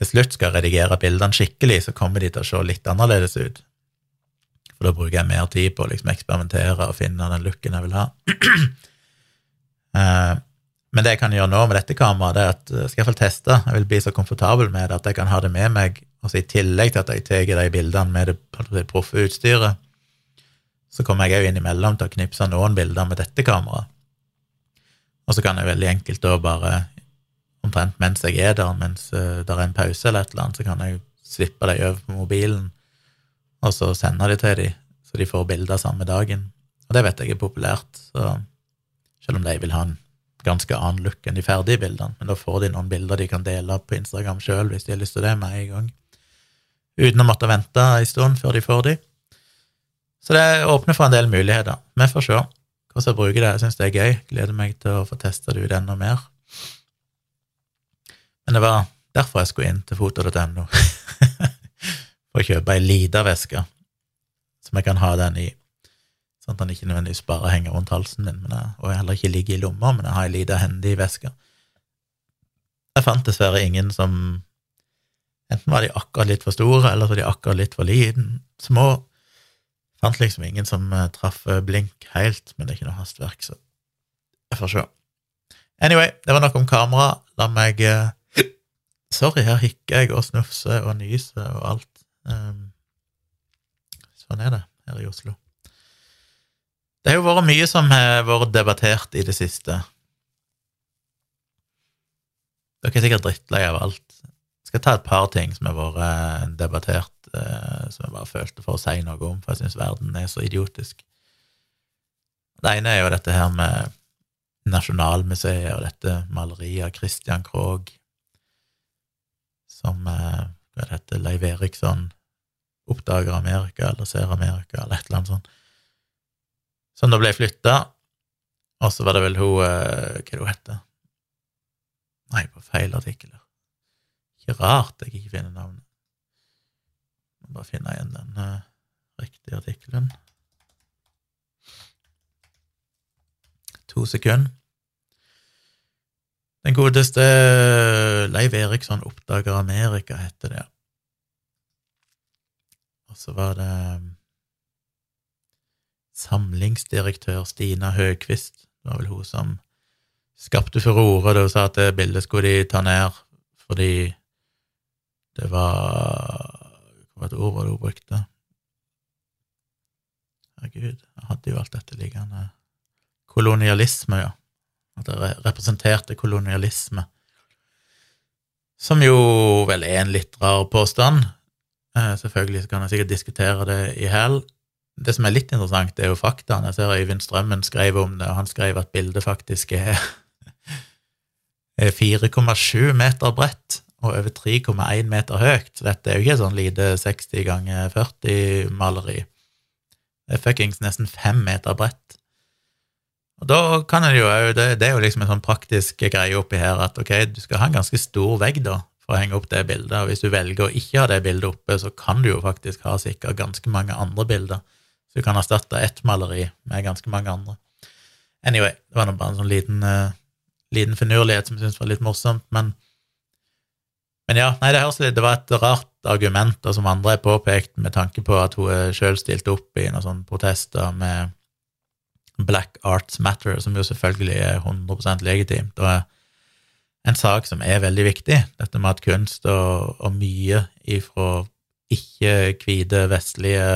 til slutt skal redigere bildene skikkelig, så kommer de til å se litt annerledes ut. For da bruker jeg mer tid på å liksom eksperimentere og finne den looken jeg vil ha. Eh, men det jeg kan gjøre nå med dette kameraet, det er at jeg skal iallfall teste. Jeg vil bli så komfortabel med det at jeg kan ha det med meg, altså i tillegg til at jeg tar de bildene med det, proffe utstyret, så kommer jeg òg innimellom til å knipse noen bilder med dette kameraet. Og så kan jeg veldig enkelt da bare omtrent mens jeg er der, mens uh, det er en pause eller et eller annet, så kan jeg slippe dem over på mobilen, og så sende de til dem, så de får bilder samme dagen. Og det vet jeg er populært, så selv om de vil ha en ganske annen look enn de ferdige bildene, men da får de noen bilder de kan dele på Instagram sjøl hvis de har lyst til det med en gang, uten å måtte vente en stund før de får de. Så det åpner for en del muligheter. Vi får se hvordan jeg bruker det. Jeg syns det er gøy. Gleder meg til å få testa det ut enda mer. Men det var derfor jeg skulle inn til foto.no, for å kjøpe ei lita veske som jeg kan ha den i, sånn at han ikke nødvendigvis bare henger rundt halsen min, jeg, og heller ikke ligger i lomma, men jeg har ei lita hendig veska. Jeg fant dessverre ingen som Enten var de akkurat litt for store, eller så var de akkurat litt for liten, små. Jeg Fant liksom ingen som eh, traff eh, blink helt, men det er ikke noe hastverk, så jeg får se. Anyway, det var nok om kamera. La meg eh, Sorry, her hikker jeg og snufser og nyser og alt. Um, sånn er det her i Oslo. Det har jo vært mye som har vært debattert i det siste. Dere er sikkert drittlei av alt. Jeg skal ta et par ting som har vært eh, debattert, eh, som jeg bare følte for å si noe om, for jeg syns verden er så idiotisk. Det ene er jo dette her med Nasjonalmuseet og dette maleriet av Christian Krogh som eh, Hva heter Leiv Eriksson oppdager Amerika, eller ser Amerika, eller et eller annet sånt. Som da ble flytta, og så var det vel hun Hva er det hun heter? Nei, på feil artikkel. Ikke rart jeg ikke finner navnet. Må bare finne igjen den uh, riktige artikkelen. To sekunder. Den godeste Leiv Eriksson oppdager Amerika, heter det. Og så var det samlingsdirektør Stina Høgquist. Det var vel hun som skapte furore da hun sa at det bildet skulle de ta ned fordi det var Hva var det hun brukte? Herregud, jeg hadde jo alt dette liggende. Kolonialisme, ja. At det representerte kolonialisme. Som jo vel er en litt rar påstand. Eh, selvfølgelig kan jeg sikkert diskutere det i hæl. Det som er litt interessant, er jo faktaene. Jeg ser Øyvind Strømmen skrev om det, og han skrev at bildet faktisk er 4,7 meter bredt og over 3,1 meter høyt. Så dette er jo ikke sånn lite 60 ganger 40-maleri. Det er fuckings nesten fem meter bredt. Og da kan en jo det, det, er jo liksom en sånn praktisk greie oppi her at ok, du skal ha en ganske stor vegg da for å henge opp det bildet, og hvis du velger å ikke ha det bildet oppe, så kan du jo faktisk ha sikkert ganske mange andre bilder. Så du kan erstatte ett maleri med ganske mange andre. Anyway, det var bare en sånn liten uh, liten finurlighet som jeg syntes var litt morsomt, men men ja, nei, det litt Det var et rart argument, og som andre har påpekt, med tanke på at hun sjøl stilte opp i noen sånne protester med Black Arts Matter, som jo selvfølgelig er 100% legitimt, og en sak som er veldig viktig, dette med at kunst og, og mye ifra ikke-hvite vestlige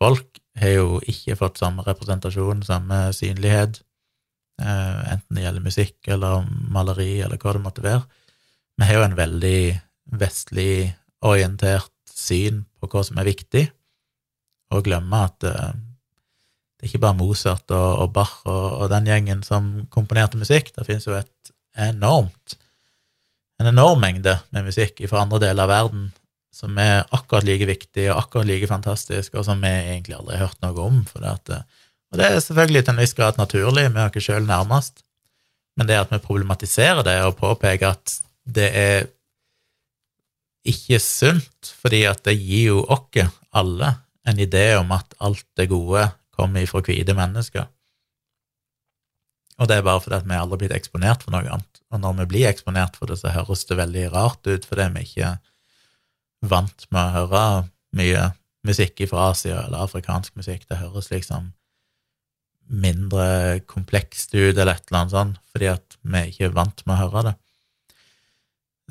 folk har jo ikke fått samme representasjon, samme synlighet, Eh, enten det gjelder musikk eller maleri eller hva det måtte være. Vi har jo en veldig vestlig orientert syn på hva som er viktig, og glemmer at eh, det er ikke bare Mozart og, og Bach og, og, den gjengen som komponerte musikk. Det finnes jo et enormt en enorm mengde med musikk fra andre deler av verden som er akkurat like viktig og akkurat like fantastisk, og som vi egentlig aldri har hørt noe om. at eh, og det er selvfølgelig til en viss grad naturlig, vi har ikke sjøl nærmest, men det at vi problematiserer det og påpeker at det er ikke sunt, fordi at det gir jo oss alle en idé om at alt det gode kommer ifra hvite mennesker. Og det er bare fordi at vi aldri har blitt eksponert for noe annet. Og når vi blir eksponert for det, så høres det veldig rart ut, fordi vi ikke vant med å høre mye musikk fra Asia eller afrikansk musikk. Det høres liksom mindre komplekst ut, eller et eller annet sånt, fordi at vi ikke er vant med å høre det.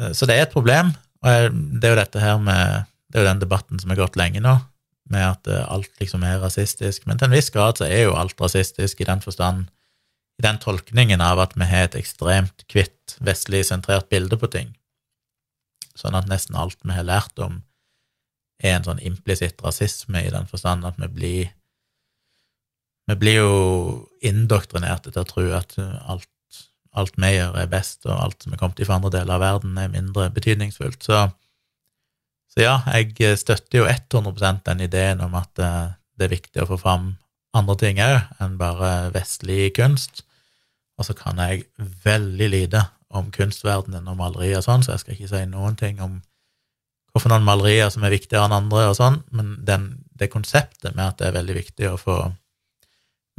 Eh, så det er et problem, og det er jo dette her med Det er jo den debatten som har gått lenge nå, med at eh, alt liksom er rasistisk. Men til en viss grad så er jo alt rasistisk i den forstand, i den tolkningen av at vi har et ekstremt hvitt, vestlig sentrert bilde på ting. Sånn at nesten alt vi har lært om, er en sånn implisitt rasisme i den forstand at vi blir vi blir jo indoktrinerte til å tro at alt, alt vi gjør, er best, og alt som er kommet fra andre deler av verden, er mindre betydningsfullt. Så, så ja, jeg støtter jo 100% den ideen om at eh, det er viktig å få fram andre ting òg enn bare vestlig kunst. Og så kan jeg veldig lite om kunstverdenen og malerier og sånn, så jeg skal ikke si noen ting om hvorfor noen malerier som er viktigere enn andre og sånn, men den, det konseptet med at det er veldig viktig å få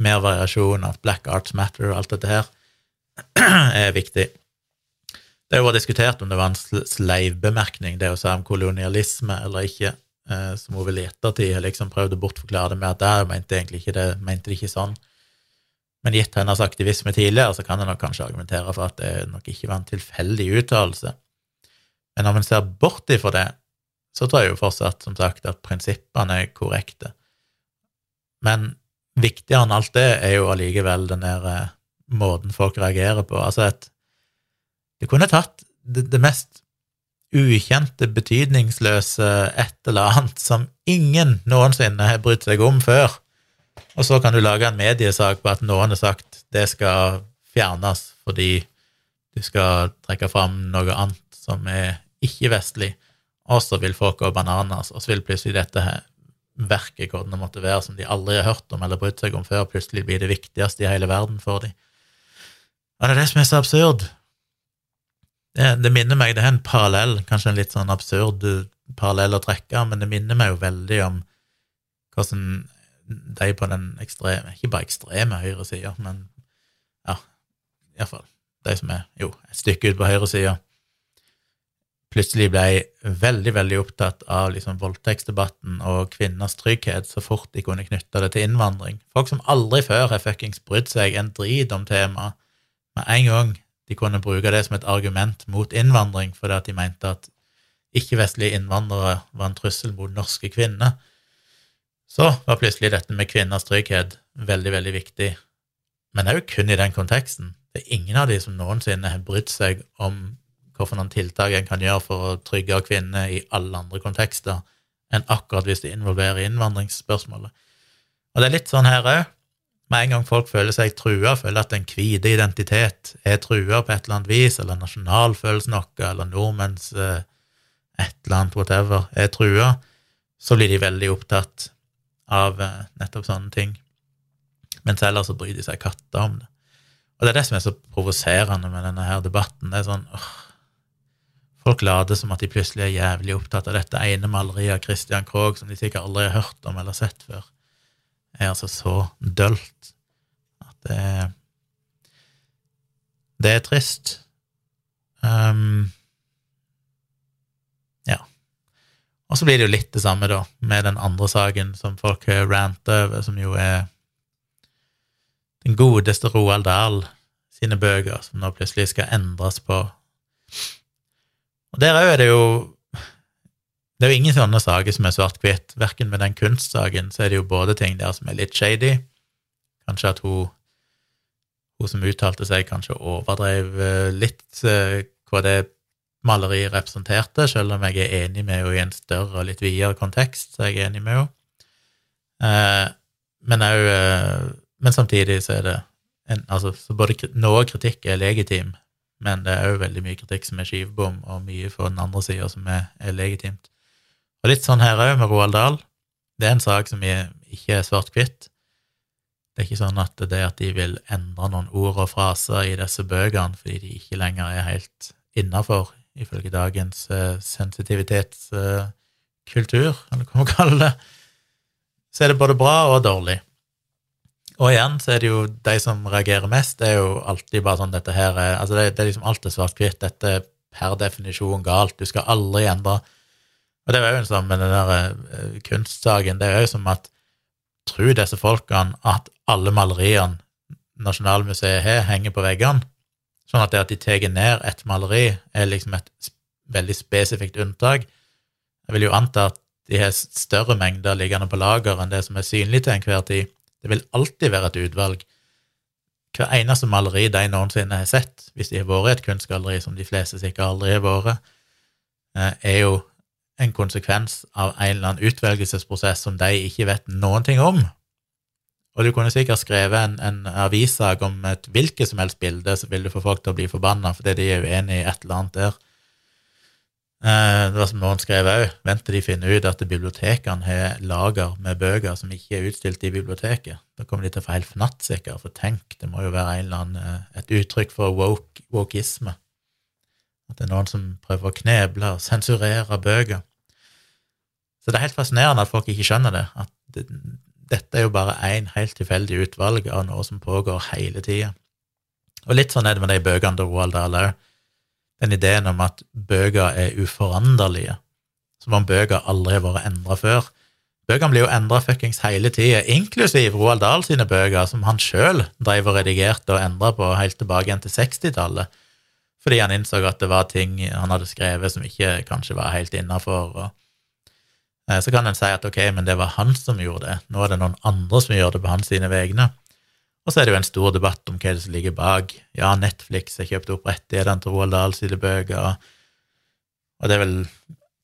mer variasjon, at Black Arts Matter og alt dette her er viktig. Det er jo diskutert om det var en sleivbemerkning, det å si om kolonialisme eller ikke, eh, som hun vel i ettertid liksom prøvd å bortforklare det med at der mente egentlig ikke det, mente det ikke sånn. Men gitt hennes aktivisme tidligere, så kan en nok kanskje argumentere for at det nok ikke var en tilfeldig uttalelse. Men når man ser bort ifra det, så tror jeg jo fortsatt, som sagt, at prinsippene er korrekte. Men viktigere enn alt det er jo allikevel den der eh, måten folk reagerer på. Altså at Det kunne tatt det, det mest ukjente, betydningsløse et eller annet som ingen noensinne har brydd seg om før, og så kan du lage en mediesak på at noen har sagt det skal fjernes fordi du skal trekke fram noe annet som er ikke-vestlig, og så vil folk gå bananas, og så vil plutselig dette her verket, hvordan det måtte være, som de aldri har hørt om eller brydd seg om før, plutselig blir det viktigste i hele verden for dem. Og det er det som er så absurd. Det, det minner meg, det er en parallell, kanskje en litt sånn absurd parallell å trekke, men det minner meg jo veldig om hvordan de på den ekstreme, ikke bare ekstreme høyresida, men ja, iallfall de som er jo et stykke ut på høyresida, plutselig ble veldig, veldig opptatt av liksom voldtektsdebatten og kvinners trygghet så fort de kunne knytte det til innvandring. Folk som aldri før har fuckings brydd seg en drit om temaet, med en gang de kunne bruke det som et argument mot innvandring fordi at de mente at ikke-vestlige innvandrere var en trussel mot norske kvinner, så var plutselig dette med kvinners trygghet veldig, veldig viktig. Men òg kun i den konteksten. Det er ingen av de som noensinne har brydd seg om hvilke tiltak en kan gjøre for å trygge kvinner i alle andre kontekster enn akkurat hvis de involverer innvandringsspørsmålet. Og det er litt sånn her òg. Med en gang folk føler seg trua, føler at en hvite identitet er trua på et eller annet vis, eller nasjonalfølelsen vår, eller nordmenns eh, et eller annet whatever, er trua, så blir de veldig opptatt av eh, nettopp sånne ting. Mens ellers så bryr de seg katta om det. Og det er det som er så provoserende med denne her debatten. Det er sånn åh, Folk later som at de plutselig er jævlig opptatt av dette ene maleriet av Christian Krogh som de sikkert aldri har hørt om eller sett før. Det er altså så dølt at det er Det er trist. Um, ja. Og så blir det jo litt det samme, da, med den andre saken som folk ranter over, som jo er den godeste Roald Dahl sine bøker, som nå plutselig skal endres på og der òg er det jo Det er jo ingen sånne saker som er svart-hvitt. Verken med den kunstsaken så er det jo både ting der som er litt shady. Kanskje at hun, hun som uttalte seg, kanskje overdrev eh, litt eh, hva det maleriet representerte, selv om jeg er enig med henne i en større og litt videre kontekst, så er jeg enig med henne. Eh, men jeg, Men samtidig så er det en, altså, så både noe kritikk er legitim, men det er òg veldig mye kritikk som er skivebom, og mye for den andre sida som er, er, legitimt. Og litt sånn her òg med Roald Dahl. Det er en sak som ikke er svart-hvitt. Det er ikke sånn at det at de vil endre noen ord og fraser i disse bøkene fordi de ikke lenger er helt innafor, ifølge dagens uh, sensitivitetskultur, uh, eller hva man kaller det, så er det både bra og dårlig. Og igjen så er det jo de som reagerer mest, det er jo alltid bare sånn dette her er Altså, det, det er liksom alt er svart-hvitt. Dette er per definisjon galt. Du skal aldri endre Og det er jo sånn med den der uh, kunstsaken, det er jo som at Tror disse folkene at alle maleriene Nasjonalmuseet har, henger på veggene? Sånn at det at de tar ned et maleri, er liksom et veldig spesifikt unntak. Jeg vil jo anta at de har større mengder liggende på lager enn det som er synlig til enhver tid. Det vil alltid være et utvalg. Hver eneste maleri de noensinne har sett, hvis de har vært i et kunstgalleri, som de fleste sikkert aldri har vært, eh, er jo en konsekvens av en eller annen utvelgelsesprosess som de ikke vet noen ting om. Og du kunne sikkert skrevet en, en avissak om et hvilket som helst bilde, så vil du få folk til å bli forbanna fordi de er uenig i et eller annet der. Eh, det var som noen skrev òg, vent til de finner ut at bibliotekene har lager med bøker som ikke er utstilt i biblioteket. Da kommer de til å få helt fnatt, for tenk, det må jo være annen, eh, et uttrykk for woke, wokeisme. At det er noen som prøver å kneble og sensurere bøker. Så det er helt fascinerende at folk ikke skjønner det, at dette er jo bare én helt tilfeldig utvalg av noe som pågår hele tida. Og litt sånn er det med de bøkene til Roald Dahl òg den ideen om at bøker er uforanderlige, som om bøker aldri har vært endra før. Bøkene blir jo endra fuckings hele tida, inklusiv Roald Dahl sine bøker, som han sjøl drev og redigerte og endra på helt tilbake igjen til 60-tallet, fordi han innså at det var ting han hadde skrevet som ikke kanskje var helt innafor. Eh, så kan en si at ok, men det var han som gjorde det, nå er det noen andre som gjør det på hans sine vegne. Og så er det jo en stor debatt om hva det som ligger bak. Ja, Netflix har kjøpt opp rettighetene til Roald Dahls bøker, og det er vel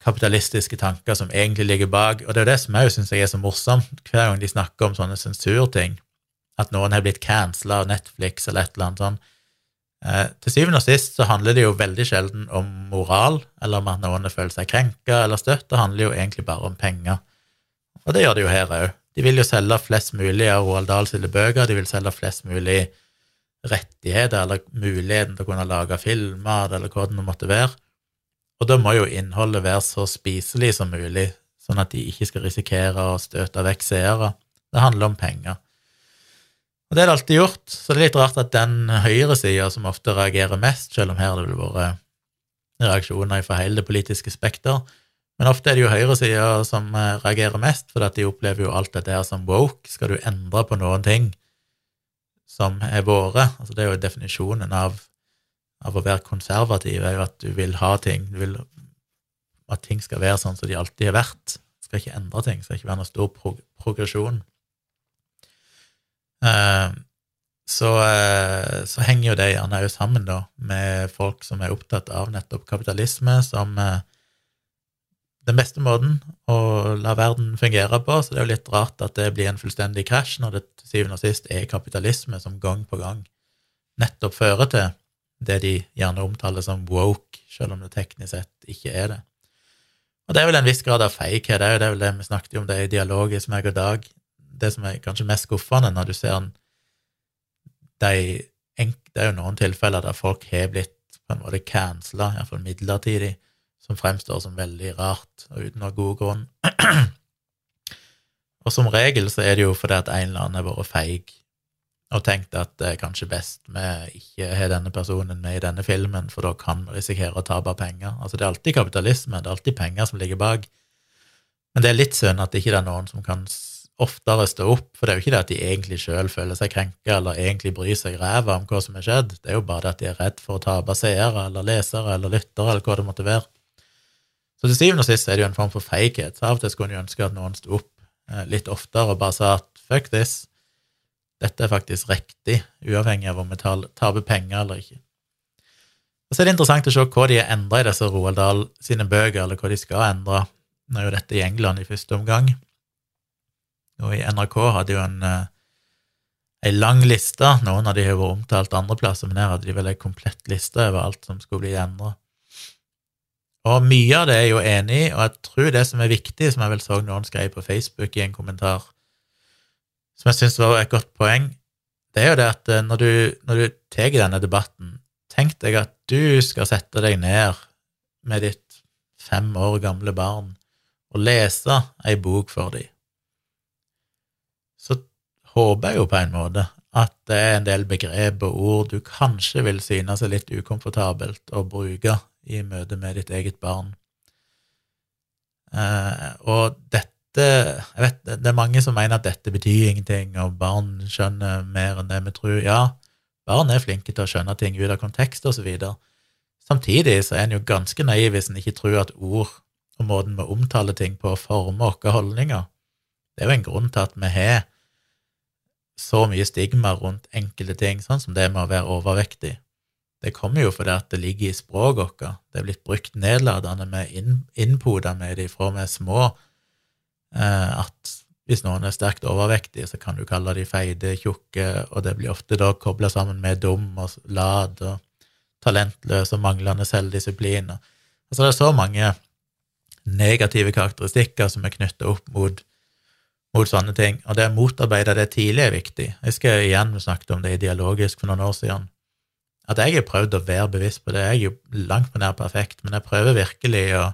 kapitalistiske tanker som egentlig ligger bak. Og det er jo det som jeg syns er så morsomt, hver gang de snakker om sånne sensurting, at noen har blitt cancela av Netflix eller et eller annet sånt. Eh, til syvende og sist så handler det jo veldig sjelden om moral, eller om at noen føler seg krenka eller støtt, det handler jo egentlig bare om penger. Og det gjør det jo her òg. De vil jo selge flest mulig av Roald Dahl sine bøker, de vil selge flest mulig rettigheter eller muligheten til å kunne lage filmer eller hva det måtte være. Og da må jo innholdet være så spiselig som mulig, sånn at de ikke skal risikere å støte vekk seere. Det handler om penger. Og det er det alltid gjort, så det er litt rart at den høyresida som ofte reagerer mest, selv om her det vil være reaksjoner fra hele det politiske spekter, men ofte er det jo høyresida som eh, reagerer mest, for de opplever jo alt dette her som woke. Skal du endre på noen ting som er våre? Altså det er jo definisjonen av av å være konservativ er jo at du vil ha ting, du vil at ting skal være sånn som de alltid har vært. Skal ikke endre ting, skal ikke være noen stor prog progresjon. Uh, så, uh, så, henger jo det gjerne òg sammen da, med folk som er opptatt av nettopp kapitalisme som uh, den beste måten å la verden fungere på, så det er jo litt rart at det blir en fullstendig krasj når det til syvende og sist er kapitalisme som gang på gang nettopp fører til det de gjerne omtaler som woke, selv om det teknisk sett ikke er det. Og det er vel en viss grad av feighet òg, det er vel det vi snakket om, det er dialogisk meg og Dag. Det som er kanskje mest skuffende når du ser de Det er jo noen tilfeller der folk har blitt på en måte cancela, iallfall midlertidig, som fremstår som veldig rart og uten noen god grunn. og som regel så er det jo fordi at en eller annen har vært feig og tenkt at det er kanskje best vi ikke har denne personen med i denne filmen, for da kan vi risikere å tape penger. Altså, det er alltid kapitalisme, det er alltid penger som ligger bak. Men det er litt synd at det ikke er noen som kan oftere stå opp, for det er jo ikke det at de egentlig sjøl føler seg krenka eller egentlig bryr seg ræva om hva som er skjedd, det er jo bare det at de er redd for å tape seere eller lesere eller lyttere eller hva det måtte være. Så til syvende og sist er det jo en form for feighet. Av og til skulle en ønske at noen sto opp eh, litt oftere og bare sa at fuck this, dette er faktisk riktig, uavhengig av om vi taper penger eller ikke. Og Så er det interessant å se hva de har endra i disse Roald Dahl sine bøker, eller hva de skal endre. Nå er jo dette i England i første omgang, og i NRK hadde jo en, eh, en lang liste. Noen av de har vært omtalt andreplasser, men her hadde de vel en komplett liste over alt som skulle bli endra. Og mye av det er jeg jo enig i, og jeg tror det som er viktig, som jeg vel så noen skrev på Facebook i en kommentar, som jeg syns var et godt poeng, det er jo det at eh, når du, når du tar denne debatten, tenk deg at du skal sette deg ned med ditt fem år gamle barn og lese ei bok for dem. Håper jeg jo på en måte at det er en del begrep og ord du kanskje vil synes er litt ukomfortabelt å bruke i møte med ditt eget barn. Eh, og dette jeg vet, Det er mange som mener at dette betyr ingenting, og barn skjønner mer enn det vi tror. Ja, barn er flinke til å skjønne ting ut av kontekst videre. Samtidig så er en jo ganske naiv hvis en ikke tror at ord og måten vi omtaler ting på, former våre holdninger. Det er jo en grunn til at vi har så mye stigma rundt enkelte ting, sånn som det med å være overvektig. Det kommer jo fordi at det ligger i språket vårt. Det er blitt brukt nedladende. vi er innpoda med det fra vi er små Eh, at hvis noen er sterkt overvektige, så kan du kalle de feite, tjukke, og det blir ofte da kobla sammen med dum og lat og talentløs og manglende selvdisiplin. Altså det er så mange negative karakteristikker som er knytta opp mot, mot, sånne ting, og det å motarbeide det tidlig er viktig. Jeg skal igjen snakke om det ideologisk for noen år siden. At jeg har prøvd å være bevisst på det. Jeg er jo langt på nær perfekt, men jeg prøver virkelig å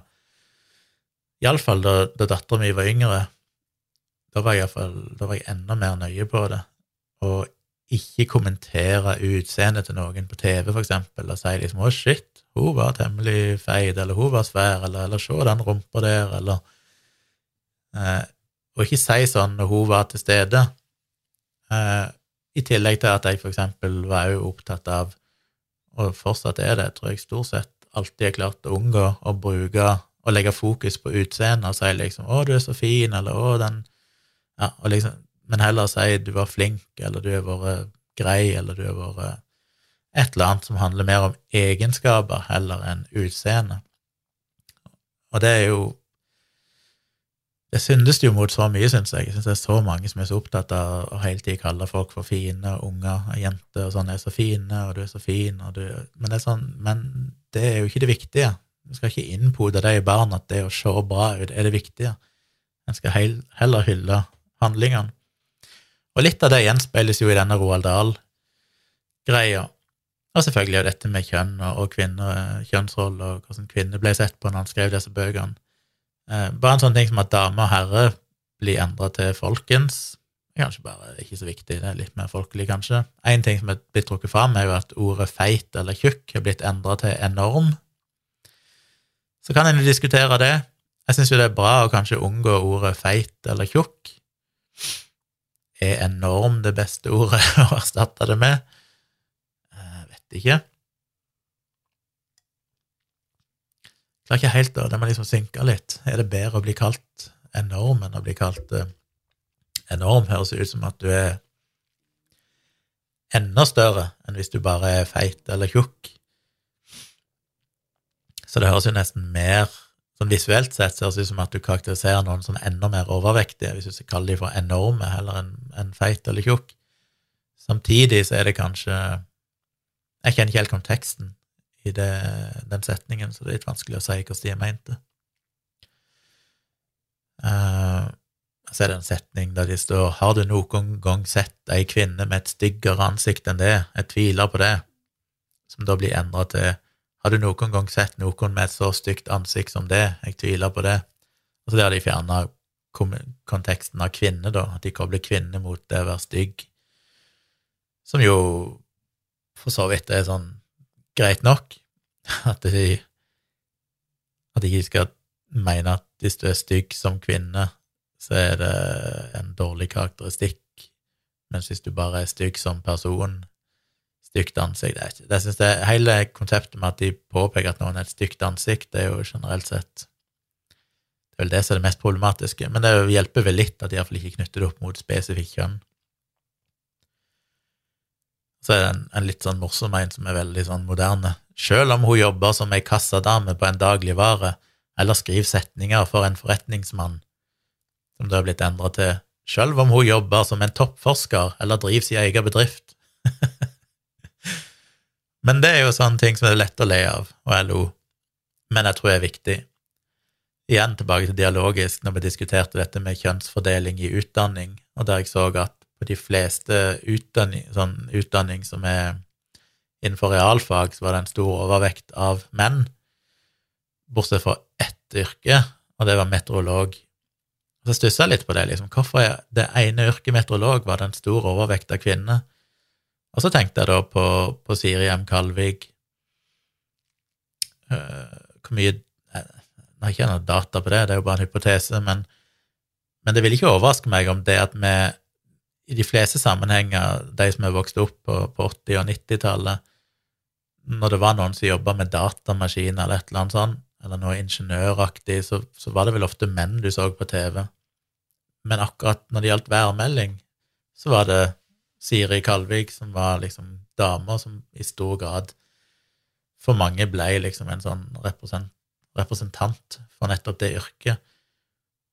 Iallfall da, da dattera mi var yngre. Da var, jeg, da var jeg enda mer nøye på det. Og ikke kommentere utseendet til noen på TV, for eksempel, og si liksom 'Å, shit, hun var temmelig feit', eller 'hun var svær', eller, eller 'se den rumpa der', eller eh, Og ikke si sånn når hun var til stede. Eh, I tillegg til at jeg eksempel var jo opptatt av, og fortsatt er det, tror jeg stort sett alltid har klart å unngå å bruke og legge fokus på utseendet og si liksom 'Å, du er så fin', eller 'Å, den Ja, liksom men heller si du var flink, eller du har vært grei, eller du har vært et eller annet som handler mer om egenskaper heller enn utseende. Og det er jo Det syndes jo mot så mye, syns jeg. Jeg syns det er så mange som er så opptatt av å hele tiden kalle folk for fine, unger, jenter og sånn, er så fine, og du er så fin, og du Men det er sånn, men det er jo ikke det viktige. Du skal ikke innpode de barn at det å se bra ut er det viktige. En skal heller hylle handlingene. Og litt av det gjenspeiles jo i denne Roald Dahl-greia. Og selvfølgelig er dette med kjønn og kvinner, kjønnsroller, og hvordan kvinner ble sett på når han skrev disse bøkene. Eh, bare en sånn ting som at dame og herre blir endra til folkens. Kanskje bare ikke så viktig, det er litt mer folkelig, kanskje. En ting som er blitt trukket fram, er jo at ordet feit eller tjukk er blitt endra til enorm. Så kan en diskutere det. Jeg syns jo det er bra å kanskje unngå ordet feit eller tjukk. Er enorm det beste ordet å erstatte det med? Jeg vet ikke. Klarer ikke helt, da. Det må liksom synke litt. Er det bedre å bli kalt enorm enn å bli kalt eh, enorm? Høres ut som at du er enda større enn hvis du bare er feit eller tjukk. Så det høres jo nesten mer Sånn visuelt sett ser det ut som at du karakteriserer noen som enda mer overvektige, hvis du kaller kalle dem for enorme heller enn en feit eller tjukk. Samtidig så er det kanskje Jeg kjenner ikke helt konteksten i det, den setningen, så det er litt vanskelig å si hvordan de er ment Uh, så er det en setning der de står Har du noen gang sett ei kvinne med et styggere ansikt enn det? Jeg tviler på det. Som da blir endra til har du noen gang sett noen med et så stygt ansikt som det? Jeg tviler på det. Og så der de fjerna konteksten av kvinne, da, at de kobler kvinne mot det å være stygg, som jo for så vidt er sånn greit nok, at de at de ikke skal mene at hvis du er stygg som kvinne, så er det en dårlig karakteristikk, mens hvis du bare er stygg som person, stygt ansikt. Det, det synes jeg, hele konseptet med at de påpeker at noen er et stygt ansikt, det er jo generelt sett Det er vel det som er det mest problematiske, men det hjelper vel litt at de iallfall ikke knytter det opp mot spesifikt kjønn. Så er det en, en, litt sånn morsom en som er veldig sånn moderne. Sjøl om hun jobber som ei kassadame på en dagligvare, eller skriver setninger for en forretningsmann, som det har blitt endra til sjøl om hun jobber som en toppforsker eller driver sin egen bedrift. Men det er jo sånne ting som er lett å le av og lo, men jeg tror det er viktig. Igjen tilbake til dialogisk, når vi diskuterte dette med kjønnsfordeling i utdanning, og der jeg så at på de fleste utdanning, sånn utdanning som er innenfor realfag, så var det en stor overvekt av menn, bortsett fra ett yrke, og det var meteorolog. Så stussa jeg litt på det, liksom. Hvorfor er det ene yrket meteorolog var det en stor overvekt av kvinner? Og så tenkte jeg da på, på Siri M. Kalvik uh, Hvor mye Jeg har ikke noe data på det, det er jo bare en hypotese, men, men det vil ikke overraske meg om det at vi i de fleste sammenhenger, de som er vokst opp på, på 80- og 90-tallet, når det var noen som jobba med datamaskiner eller et eller annet sånt, eller noe ingeniøraktig, så, så, var det vel ofte menn du så på TV. Men akkurat når det gjaldt værmelding, så var det Siri Kalvik, som var liksom damer som i stor grad for mange ble liksom en sånn representant for nettopp det yrket.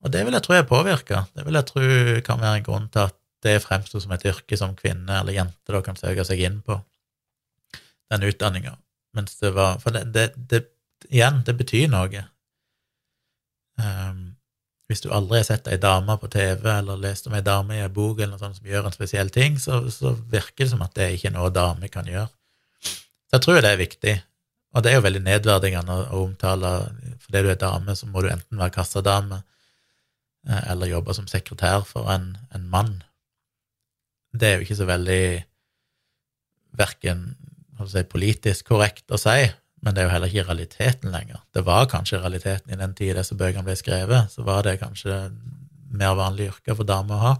Og det vil jeg tro er påvirka. Det vil jeg tro kan være en grunn til at det fremsto som et yrke som kvinne eller jente da kan søke seg inn på, den utdanninga. Mens det var For det, det, det, igjen, det betyr noe. Um, hvis du aldri har sett ei dame på TV eller lest om ei dame i ei bok eller noe sånt som gjør en spesiell ting, så, så, virker det som at det er ikke noe dame kan gjøre. Så jeg tror det er viktig. Og det er jo veldig nedverdigende å omtale fordi du er dame, så må du enten være kassadame eh, eller jobbe som sekretær for en, en mann. Det er jo ikke så veldig verken si, politisk korrekt å si, men det er jo heller ikke realiteten lenger. Det var kanskje realiteten i den tida disse bøkene ble skrevet, så var det kanskje mer vanlig yrke for damer å ha.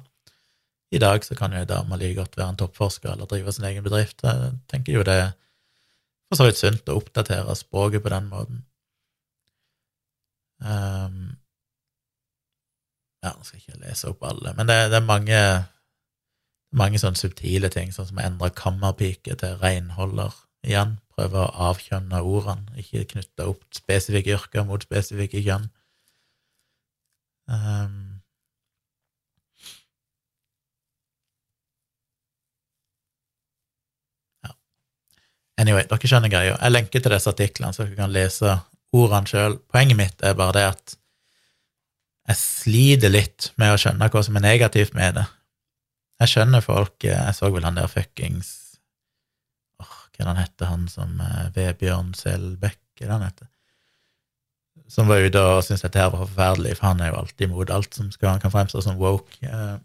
I dag så kan jo ei dame like godt være en toppforsker eller drive sin egen bedrift. Jeg tenker jo det er så vidt sunt å oppdatere språket på den måten. Um, ja, nå skal jeg ikke lese opp alle, men det, det er mange mange sånne subtile ting, sånn som å endre kammerpike til renholder igjen. Prøve å avkjønne ordene, ikke knytte opp spesifikke yrker mot spesifikke kjønn. Um. Anyway, dere skjønner greia. Jeg lenker til disse artiklene, så dere kan lese ordene sjøl. Poenget mitt er bare det at jeg sliter litt med å skjønne hva som er negativt med det. Jeg skjønner folk Jeg så vel han der fuckings oh, Hva er han heter, han som uh, Vebjørn Selbekk, er det han heter? Som var ute og syntes dette her var forferdelig, for han er jo alltid imot alt som skal, kan fremstå som woke. Uh,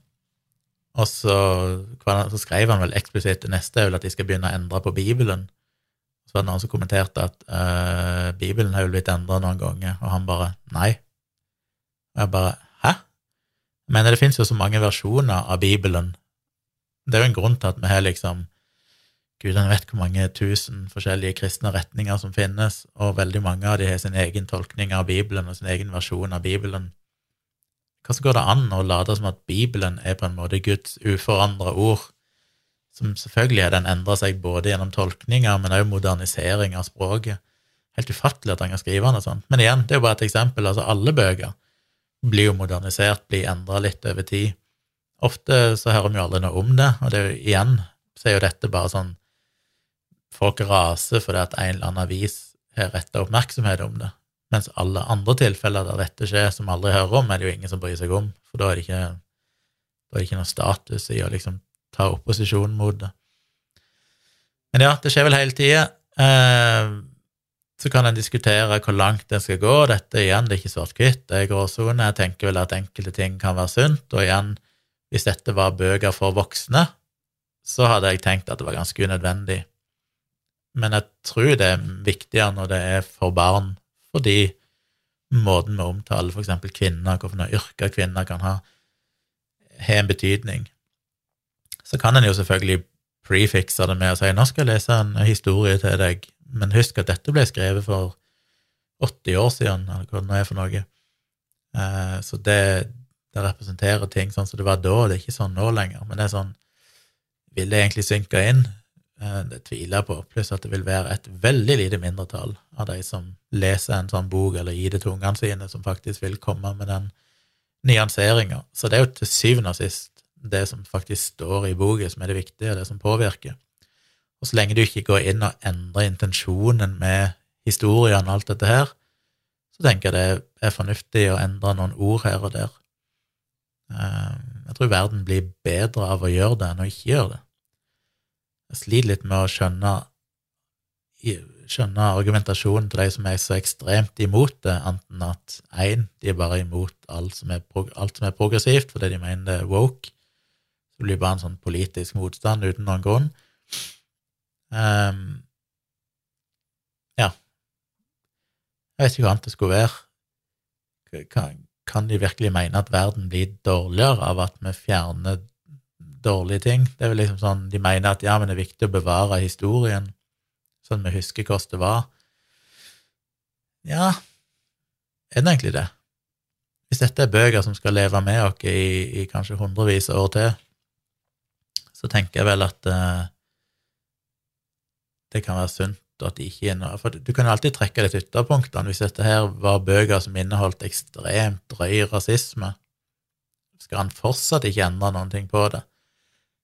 og så, så, skrev han vel eksplisitt neste vel at de skal begynne å endre på Bibelen. Så var det noen som kommenterte at uh, Bibelen har jo blitt endra noen ganger, og han bare nei. Og jeg bare hæ? Men det finnes jo så mange versjoner av Bibelen det er jo en grunn til at vi har liksom Gudene vet hvor mange tusen forskjellige kristne retninger som finnes, og veldig mange av de har sin egen tolkning av Bibelen og sin egen versjon av Bibelen. Hvordan går det an å late som at Bibelen er på en måte Guds uforandra ord, som selvfølgelig er den endra seg både gjennom tolkninger, men også modernisering av språket? Helt ufattelig at han kan skrive noe sånt. Men igjen, det er jo bare et eksempel. altså Alle bøker blir jo modernisert, blir endra litt over tid. Ofte så hører vi jo aldri noe om det, og det er jo igjen så er jo dette bare sånn Folk raser fordi at en eller annen avis har retta oppmerksomhet om det, mens alle andre tilfeller der dette skjer, som aldri hører om, er det jo ingen som bryr seg om, for da er det ikke, da er det ikke noe status i å liksom ta opposisjon mot det. Men ja, det skjer vel hele tida. Eh, så kan en diskutere hvor langt det skal gå. Dette igjen, det er ikke svart-hvitt, det er gråsone. Jeg tenker vel at enkelte ting kan være sunt, og igjen, hvis dette var bøker for voksne, så hadde jeg tenkt at det var ganske unødvendig. Men jeg tror det er viktigere når det er for barn, fordi måten vi omtaler eksempel kvinner, hvilke yrker kvinner kan ha, har en betydning. Så kan en jo selvfølgelig prefikse det med å si nå skal jeg lese en historie til deg, men husk at dette ble skrevet for 80 år siden, eller hva det nå er for noe. Eh, så det, det representerer ting sånn som det var da, det er ikke sånn nå lenger. Men det er sånn Vil det egentlig synke inn? Eh, det tviler jeg på. Pluss at det vil være et veldig lite mindretall av de som leser en sånn bok eller gir det til ungene sine, som faktisk vil komme med den nyanseringa. Så det er jo til syvende og sist det som faktisk står i boka, som er det viktige, og det som påvirker. Og så lenge du ikke går inn og endrer intensjonen med historien og alt dette her, så tenker jeg det er fornuftig å endre noen ord her og der. Eh, jeg tror verden blir bedre av å gjøre det enn å ikke gjøre det. Jeg sliter litt med å skjønne, skjønne argumentasjonen til de som er så ekstremt imot det, enten at én, de er bare imot alt som er, alt som er progressivt fordi de mener det er woke, så blir det bare en sånn politisk motstand uten noen grunn. Um, ja. Jeg vet ikke hva annet det skulle være. Kan, kan de virkelig mene at verden blir dårligere av at vi fjerner dårlige ting? Det er vel liksom sånn, De mener at ja, men det er viktig å bevare historien, sånn vi husker hvordan det var. Ja, er det egentlig det? Hvis dette er bøker som skal leve med oss i, i kanskje hundrevis av år til, så tenker jeg vel at uh, det kan være sunt og at de ikke er noe For du kan alltid trekke litt ytterpunktene. Hvis dette her var bøker som inneholdt ekstremt drøy rasisme, skal han fortsatt ikke endre noen ting på det?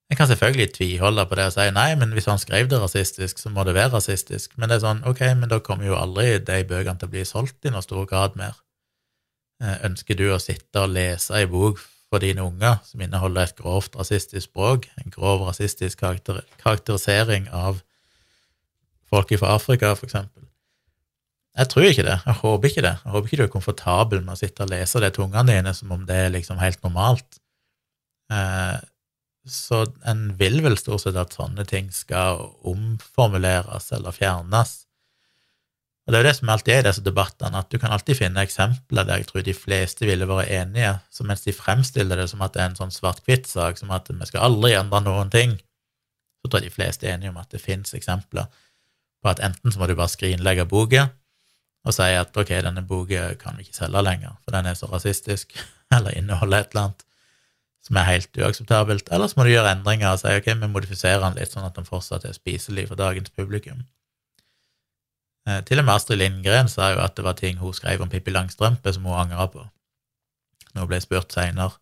En kan selvfølgelig tviholde på det og si nei, men hvis han skrev det rasistisk, så må det være rasistisk. Men det er sånn, ok, men da kommer jo aldri de bøkene til å bli solgt i noe stor grad mer. Eh, ønsker du å sitte og lese ei bok for dine unger som inneholder et grovt rasistisk språk, en grov rasistisk karakter karakterisering av folk fra Afrika, eksempel. Jeg tror ikke det. Jeg håper ikke det. Jeg håper ikke du er komfortabel med å sitte og lese det til ungene dine som om det er liksom helt normalt. Eh, så en vil vel stort sett at sånne ting skal omformuleres eller fjernes. Og det er jo det som alltid er i disse debattene, at du kan alltid finne eksempler der jeg tror de fleste ville vært enige, så mens de fremstiller det som at det er en sånn svart-hvitt-sak, som at vi skal aldri endre noen ting, så tror jeg de fleste er enige om at det fins eksempler på at enten så må du bare skrinlegge boka og si at ok, denne boka kan vi ikke selge lenger, for den er så rasistisk, eller inneholder et eller annet som er helt uakseptabelt, eller så må du gjøre endringer og si ok, vi modifiserer den litt sånn at den fortsatt er spiselig for dagens publikum. Eh, til og med Astrid Lindgren sa jo at det var ting hun skrev om Pippi Langstrømpe som hun angra på. Når hun ble spurt seinere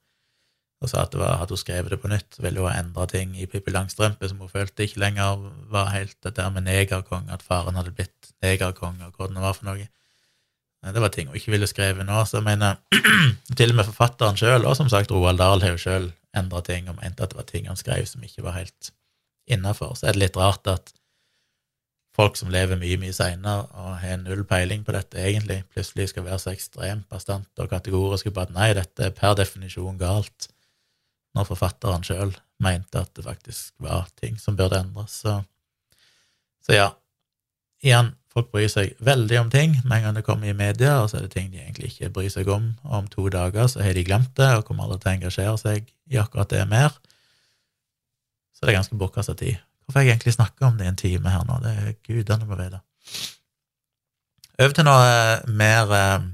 og sa at var, hadde hun skrevet det på nytt, ville hun ha endra ting i Pippi Langstrømpe som hun følte ikke lenger var helt det der med negerkonge, at faren hadde blitt negerkonge, og hva det var for noe. Det var ting hun ikke ville skrevet nå, så jeg mener til og med forfatteren sjøl, og som sagt Roald Dahl har jo sjøl endra ting og mente at det var ting han skrev som ikke var helt innafor. Så er det litt rart at folk som lever mye, mye seinere og har null peiling på dette egentlig, plutselig skal være så ekstremt bastante og kategoriske på at nei, dette er per definisjon galt, når forfatteren sjøl mente at det faktisk var ting som burde endres. Så, så ja, igjen, Folk bryr seg veldig om ting med en gang det kommer i media, og så er det ting de egentlig ikke bryr seg om. Og om to dager så har de glemt det og kommer aldri til å engasjere seg i akkurat det mer. Så det er ganske bortkasta tid. Hvorfor har jeg egentlig snakka om det i en time her nå? Det er gudene må vite. Over til noe mer eh,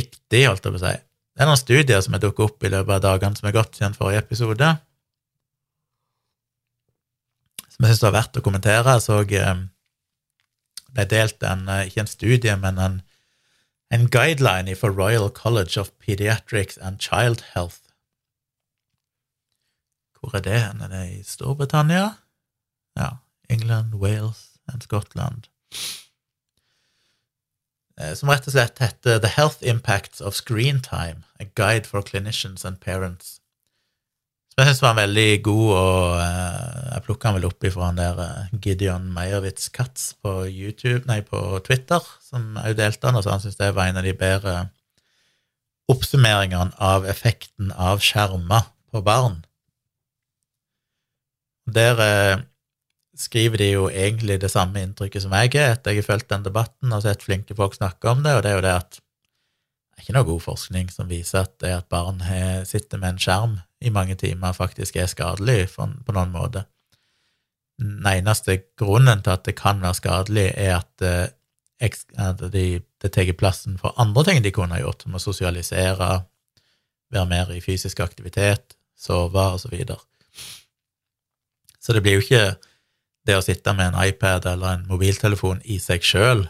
viktig, holdt jeg på å si. Det er noen studier som er dukket opp i løpet av dagene som er gått siden forrige episode, som jeg syns var verdt å kommentere. Jeg så eh, ble delt en, eh, ikke en studie, men en, en guideline for Royal College of Pediatrics and Child Health. Hvor er det hen? Er det i Storbritannia? Ja. England, Wales and Scotland. Eh, som rett og slett heter The Health Impacts of Screen Time, a guide for clinicians and parents som jeg syns var en veldig god, og uh, jeg plukka den vel opp ifra han der uh, Gideon Meyerwitz Katz på YouTube, nei, på Twitter, som òg delte den, og så han syns det var en av de bedre oppsummeringene av effekten av skjermer på barn. Der skriver de jo egentlig det samme inntrykket som jeg er, etter jeg har fulgt den debatten og sett flinke folk snakke om det, og det er jo det at det er ikke noe god forskning som viser at det at barn sitter med en skjerm i mange timer, faktisk er skadelig på noen måte. Den eneste grunnen til at det kan være skadelig, er at, det at de, det tar plassen for andre ting de kunne ha gjort, som å sosialisere, være mer i fysisk aktivitet, sove og Så, videre. så det blir jo ikke det å sitte med en iPad eller en mobiltelefon i seg sjøl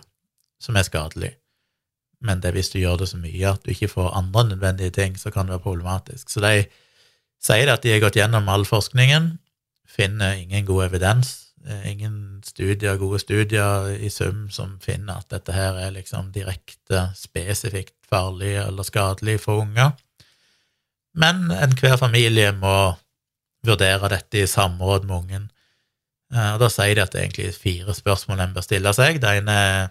som er skadelig men det er hvis du gjør det så mye at du ikke får andre nødvendige ting, så kan det være problematisk. Så de sier at de har gått gjennom all forskningen, finner ingen god evidens, ingen studier, gode studier i sum som finner at dette her er liksom direkte, spesifikt farlig eller skadelig for unger. Men enhver familie må vurdere dette i samråd med ungen. Og Da sier de at det er egentlig fire spørsmål en bør stille seg. Det ene er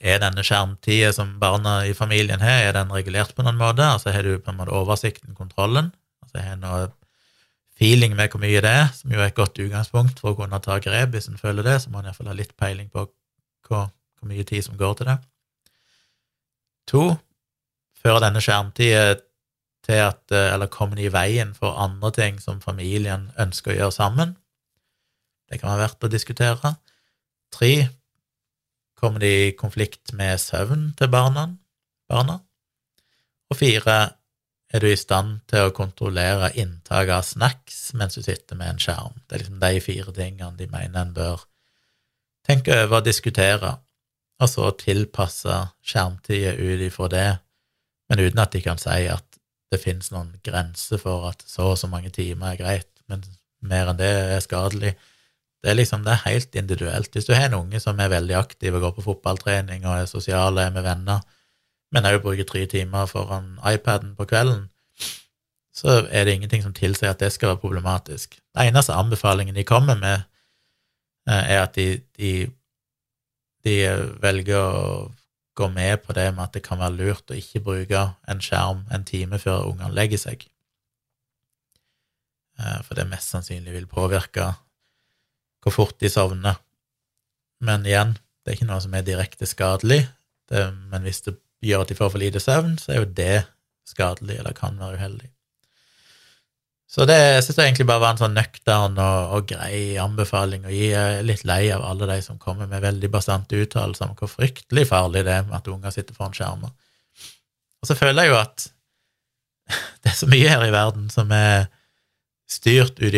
er denne skjermtida som barna i familien har, er den regulert på noen måte? Altså har du på en måte oversikten, kontrollen? Altså har noe feeling med hvor mye det er, som jo er et godt utgangspunkt for å kunne ta grep hvis en føler det, så må en iallfall ha litt peiling på hvor, hvor, mye tid som går til det. To, fører denne skjermtida til at Eller kommer den i veien for andre ting som familien ønsker å gjøre sammen? Det kan være verdt å diskutere. Tre, kommer de i konflikt med søvn til barna. barna. Og fire, er du i stand til å kontrollere inntaket av snacks mens du sitter med en skjerm? Det er liksom de fire tingene de mener en bør tenke over og diskutere, og så tilpasse skjermtida ut ifra det, men uten at de kan si at det finnes noen grenser for at så og så mange timer er greit, men mer enn det er skadelig. Det er liksom, det er helt individuelt. Hvis du har en unge som er veldig aktiv og går på fotballtrening og er sosial og er med venner, men òg bruker tre timer foran iPaden på kvelden, så er det ingenting som tilsier at det skal være problematisk. Den eneste anbefalingen de kommer med, eh, er at de, de, de velger å gå med på det med at det kan være lurt å ikke bruke en skjerm en time før ungene legger seg. eh, for det mest sannsynlig vil påvirke hvor fort de sovner. Men igjen, det er ikke noe som er direkte skadelig, det, men hvis det gjør at de får for lite søvn, så er jo det skadelig, eller kan være uheldig. Så det synes jeg egentlig bare var en sånn nøktern og, og, grei anbefaling å gi. Jeg er litt lei av alle de som kommer med veldig bastante uttalelser om hvor fryktelig farlig det er at unger sitter foran skjermer. Og så føler jeg jo at det er så mye her i verden som er styrt ut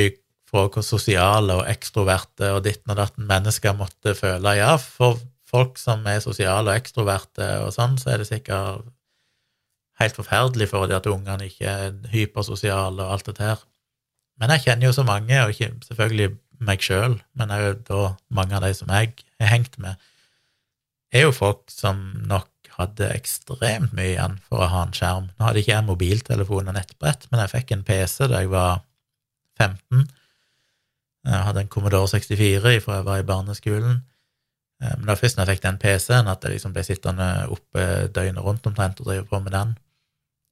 fra hvor sosiale og ekstroverte og ditten og datten mennesker måtte føle. Ja, for folk som er sosiale og ekstroverte og sånn, så er det sikkert helt forferdelig for dem at ungene ikke er hypersosiale og alt det her. Men jeg kjenner jo så mange, og ikke selvfølgelig meg sjøl, men òg da mange av de som jeg har hengt med, er jo folk som nok hadde ekstremt mye igjen for å ha en skjerm. Nå hadde ikke jeg mobiltelefon og nettbrett, men jeg fikk en PC da jeg var 15. Jeg hadde en Commodore 64 fra jeg var i barneskolen. Eh, men det var først når jeg fikk den PC-en, at jeg liksom ble sittende oppe døgnet rundt omtrent og drive på med den.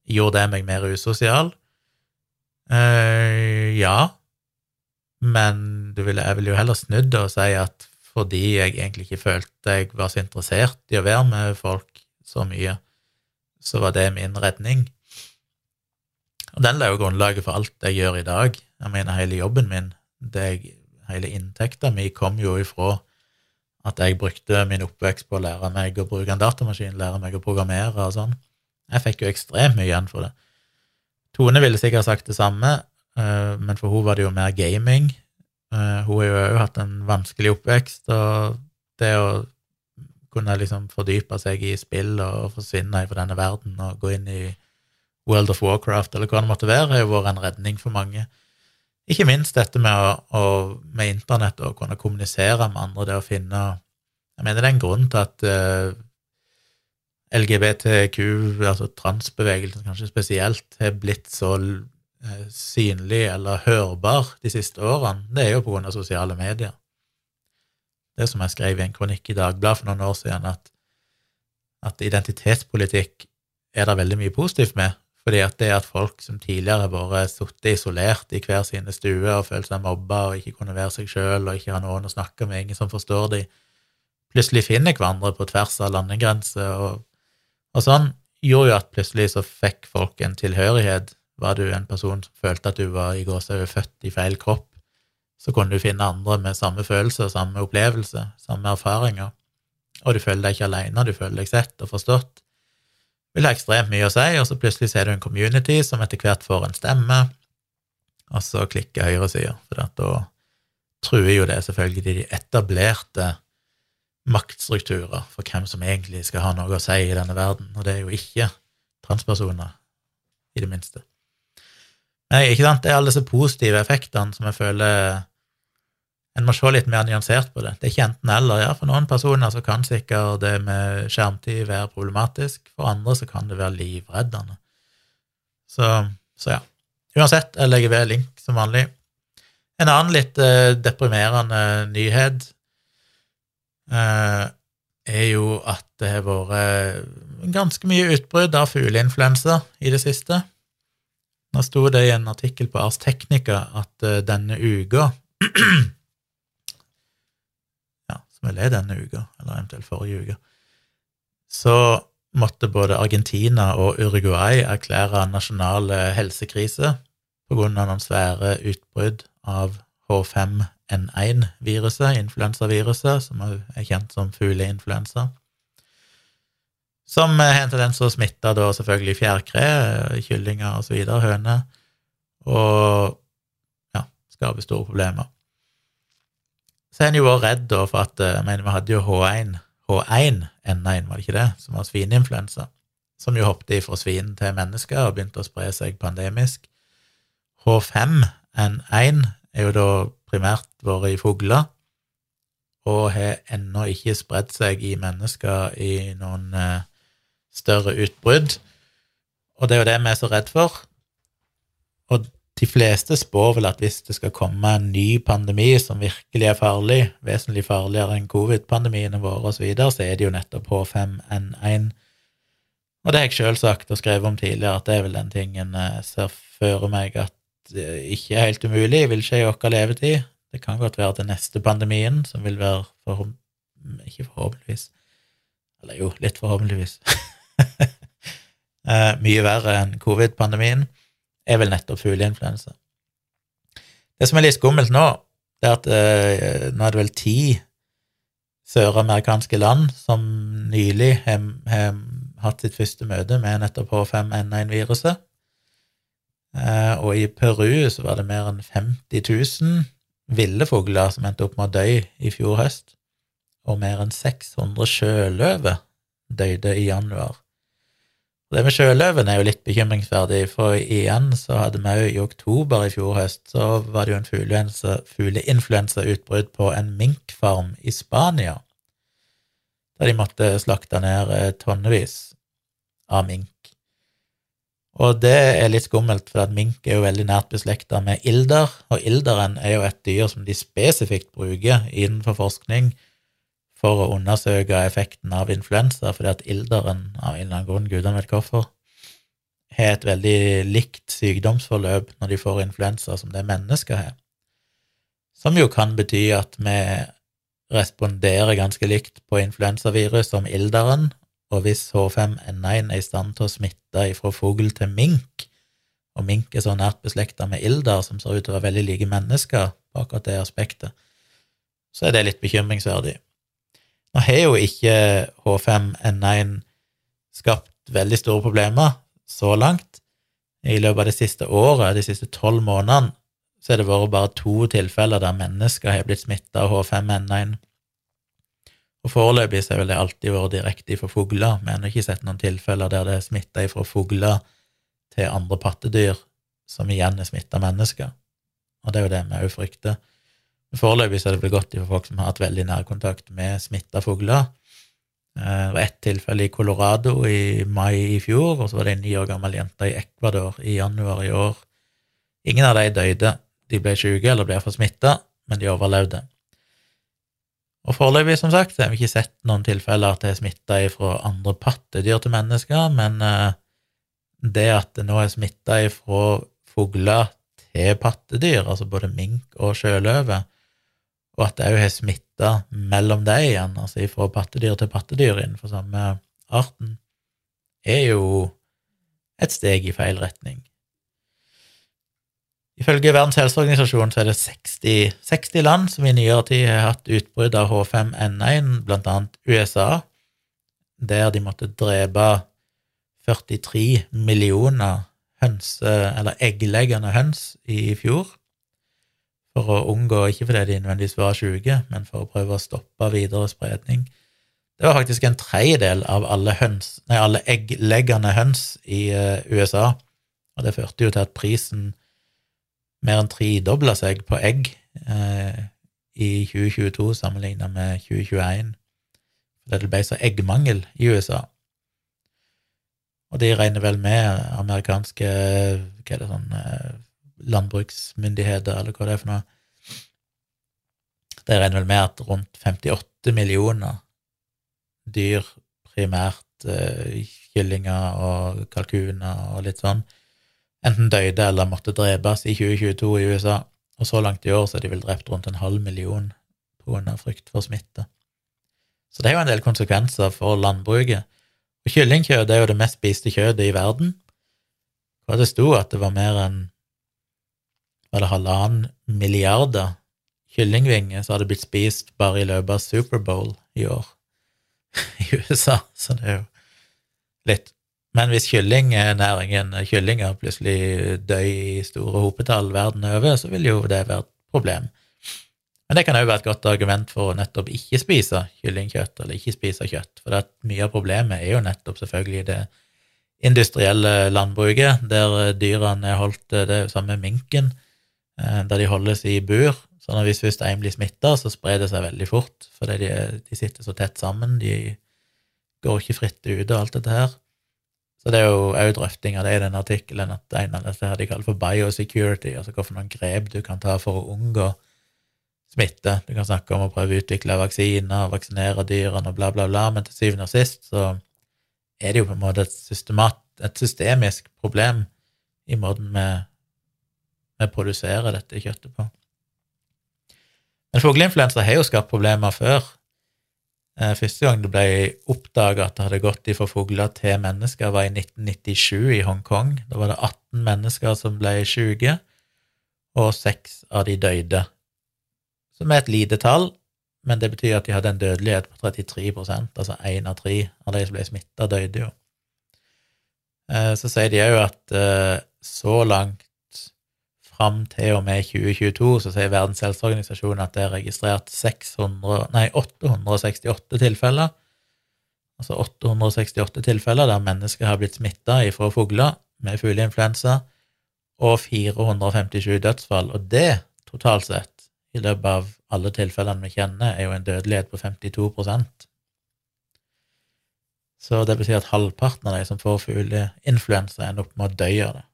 Gjorde det meg mer usosial? Eh, ja, men ville, jeg ville jo heller snudd og si at fordi jeg egentlig ikke følte jeg var så interessert i å være med folk så mye, så var det min redning. Og den la jo grunnlaget for alt jeg gjør i dag. Jeg mener, hele jobben min, jeg, hele inntekta mi, kom jo ifra at jeg brukte min oppvekst på å lære meg å bruke en datamaskin, lære meg å programmere og sånn. Jeg fikk jo ekstremt mye igjen for det. Tone ville sikkert sagt det samme, eh, men for hun var det jo mer gaming. Eh, hun har jo òg hatt en vanskelig oppvekst, og det å kunne liksom fordype seg i spill og forsvinne fra denne verden og gå inn i World of Warcraft eller hva det måtte være, har jo vært en redning for mange. Ikke minst dette med, å, å, med internett og kunne kommunisere med andre, det å finne Jeg mener det er en grunn til at uh, eh, LGBTQ, altså transbevegelsen kanskje spesielt, har blitt så uh, synlig eller hørbar de siste årene. Det er jo på grunn av sosiale medier. Det som jeg skrev i en kronikk i Dagbladet for noen år siden, at, at identitetspolitikk er det veldig mye positivt med, fordi at det at folk som tidligere har vært sittet isolert i hver sine stuer og følt seg mobba og ikke kunne være seg sjøl og ikke ha noen å snakke med, ingen som forstår dem, plutselig finner hverandre på tvers av landegrenser og, og sånn, gjorde jo at plutselig så fikk folk en tilhørighet. Var du en person som følte at du var i gåsehud født i feil kropp, så kunne du finne andre med samme følelse, samme opplevelse, samme erfaringer, og du føler deg ikke alene, du føler deg sett og forstått vil ha ekstremt mye å si, og så plutselig ser du en community som etter hvert får en stemme, og så klikker høyresida, for da truer jo det selvfølgelig de etablerte maktstrukturer for hvem som egentlig skal ha noe å si i denne verden, og det er jo ikke transpersoner, i det minste. Nei, ikke sant, det er alle disse positive effektene som jeg føler en må se litt mer nyansert på det. Det er ikke enten-eller. Ja, for noen personer så kan sikkert det med skjermtid være problematisk, for andre så kan det være livreddende. Så, så ja. Uansett, jeg legger ved link som vanlig. En annen litt eh, deprimerende nyhet eh, er jo at det har vært ganske mye utbrudd av fugleinfluensa i det siste. Nå sto det i en artikkel på Ars Technica at eh, denne uka som vel er denne uka, eller eventuelt forrige uke, så måtte både Argentina og Uruguay erklære nasjonal helsekrise av noen svære utbrudd av H5N1-viruset, influensaviruset, som er kjent som fugleinfluensa. Som har en tendens til å smitte da selvfølgelig fjærkre, kyllinger osv., høner, og ja, skaper store problemer. Så har en jo vært redd da, for at eh, jeg mener, vi hadde jo H1, H1N1, var det ikke det, som var svineinfluensa, som jo hoppet fra svin til mennesker og begynte å spre seg pandemisk. H5N1 er jo da primært vært i fugler, og har ennå ikke spredt seg i mennesker i noen eh, større utbrudd. Og det er jo det vi er så redd for. Og de fleste spår vel at hvis det skal komme en ny pandemi som virkelig er farlig, vesentlig farligere enn covid-pandemiene våre osv., så, videre, så er det jo nettopp H5N1. Og det har jeg sjøl sagt og skrevet om tidligere, at det er vel den tingen jeg ser for meg at ikke ikke helt umulig, vil skje i vår levetid. Det kan godt være til neste pandemien, som vil være for, Ikke forhåpentligvis Eller jo, litt forhåpentligvis. Eh, mye verre enn covid-pandemien er vel nettopp fugleinfluensa. Det som er litt skummelt nå, det er at eh, nå er det vel ti søramerikanske land som nylig har, hatt sitt første møte med nettopp H5N1-viruset. Eh, og i Peru så var det mer enn 50 000 ville fugler som endte opp med å dø i fjor høst, og mer enn 600 sjøløver døde i januar. Det med sjøløven er jo litt bekymringsverdig, for igjen så hadde vi jo i oktober i fjor høst så var det jo en fugleinfluensautbrudd på en minkfarm i Spania, der de måtte slakte ned eh, tonnevis av mink. Og det er litt skummelt, for at mink er jo veldig nært beslekta med ilder, og ilderen er jo et dyr som de spesifikt bruker innenfor forskning for å undersøke effekten av influensa, fordi at ilderen, av en eller annen grunn, gudene vet hvorfor, har et veldig likt sykdomsforløp når de får influensa som det mennesker har. Som jo kan bety at vi responderer ganske likt på influensavirus som ilderen, og hvis H5N1 er i stand til å smitte fra fugl til mink, og mink er så nært beslekta med ilder, som ser ut til å være veldig like mennesker på akkurat det aspektet, så er det litt bekymringsverdig. Nå har jo ikke H5N1 skapt veldig store problemer så langt. I løpet av det siste året, de siste tolv månedene, så har det vært bare to tilfeller der mennesker har blitt smitta av H5N1. Og Foreløpig så har vel det alltid vært direkte fra fugler. Vi har ikke sett noen tilfeller der det er smitta fra fugler til andre pattedyr, som igjen er smitta mennesker. Og det er jo det vi òg frykter. Foreløpig så er det vel godt for folk som har hatt veldig nærkontakt med smitta fugler. Eh, det var ett tilfelle i Colorado i mai i fjor, og så var det en ni år gammel jente i Ecuador i januar i år. Ingen av de døde. De ble syke eller ble iallfall smitta, men de overlevde. Og foreløpig, som sagt, har vi ikke sett noen tilfeller at det er smitta fra andre pattedyr til mennesker, men eh, det at det nå er smitta fra fugler til pattedyr, altså både mink og sjøløve, og at det òg har smitta mellom dem igjen, altså fra pattedyr til pattedyr innenfor samme arten, er jo et steg i feil retning. Ifølge Verdens helseorganisasjon så er det 60, 60 land som i nyere tid har hatt utbrudd av H5N1, blant annet USA, der de måtte drepe 43 millioner hønse, eller eggleggende høns i fjor for å unngå, ikke fordi de nødvendigvis var sjuke, men for å prøve å stoppe videre spredning. Det var faktisk en tredjedel av alle, høns, nei, alle eggleggende høns i uh, USA, og det førte jo til at prisen mer enn tredobla seg på egg eh, i 2022 sammenlignet med 2021. Det ble så eggmangel i USA. Og de regner vel med amerikanske hva er det sånn, uh, landbruksmyndigheter, eller hva det er for noe. De regner vel med at rundt 58 millioner dyr, primært eh, kyllinger og kalkuner og litt sånn, enten døde eller måtte drepes i 2022 i USA. Og så langt i år så er de vel drept rundt en halv million pga. frykt for smitte. Så det er jo en del konsekvenser for landbruket. Og kyllingkjøtt er jo det mest spiste kjøttet i verden. Og det sto at det var mer enn var det halvannen milliarder kyllingvinger som hadde blitt spist bare i løpet av Superbowl i år i USA, så det er jo litt Men hvis kyllingnæringen, kyllinger, plutselig dør i store hopetall verden over, så vil jo det være et problem. Men det kan òg være et godt argument for å nettopp ikke spise kyllingkjøtt, eller ikke spise kjøtt, for mye av problemet er jo nettopp selvfølgelig det industrielle landbruket, der dyrene er holdt Det er jo samme minken Eh, der de holdes i bur. sånn at hvis først én blir smitta, så sprer det seg veldig fort, fordi de, de, sitter så tett sammen. De går ikke fritt ute og alt dette her. Så det er jo òg drøfting av det i den artikkelen, at en av disse her de kaller for biosecurity, altså hvilke noen grep du kan ta for å unngå smitte. Du kan snakke om å prøve å utvikle vaksiner, vaksinere dyrene og bla, bla, bla, men til syvende og sist så er det jo på en måte et, et systemisk problem i måten vi vi produserer dette kjøttet på. Men fugleinfluensa har jo skapt problemer før. Eh, første gang det ble oppdaga at det hadde gått fra fugler til mennesker, var i 1997 i Hongkong. Da var det 18 mennesker som ble syke, og seks av de døde. Som er et lite tall, men det betyr at de hadde en dødelighet på 33 altså én av tre av de som ble smitta, døde jo. Eh, så sier de òg at eh, så langt fram til og med 2022 så sier Verdens helseorganisasjon at det er registrert 600, nei, 868 tilfeller. Altså 868 tilfeller der mennesker har blitt smitta ifra fugler med fugleinfluensa, og 457 dødsfall. Og det, totalt sett, i løpet av alle tilfellene vi kjenner, er jo en dødelighet på 52% Så det betyr at halvparten av de som får fugleinfluensa, ender opp med å dø av det.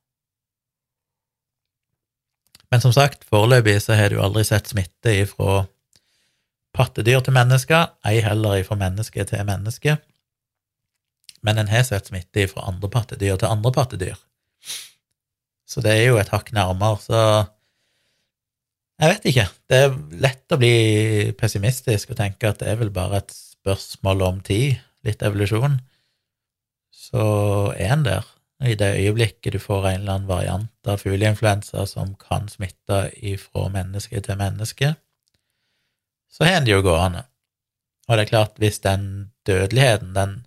Men som sagt, foreløpig så har du aldri sett smitte ifra pattedyr til mennesker, ei heller ifra menneske til menneske. Men en har sett smitte fra andre pattedyr til andre pattedyr. Så det er jo et hakk nærmere, så jeg vet ikke. Det er lett å bli pessimistisk og tenke at det er vel bare et spørsmål om tid, litt evolusjon. Så er en der. I det øyeblikket du får en eller annen variant av fugleinfluensa som kan smitte ifra menneske til menneske, så har en det jo gående. Og det er klart, hvis den dødeligheten, den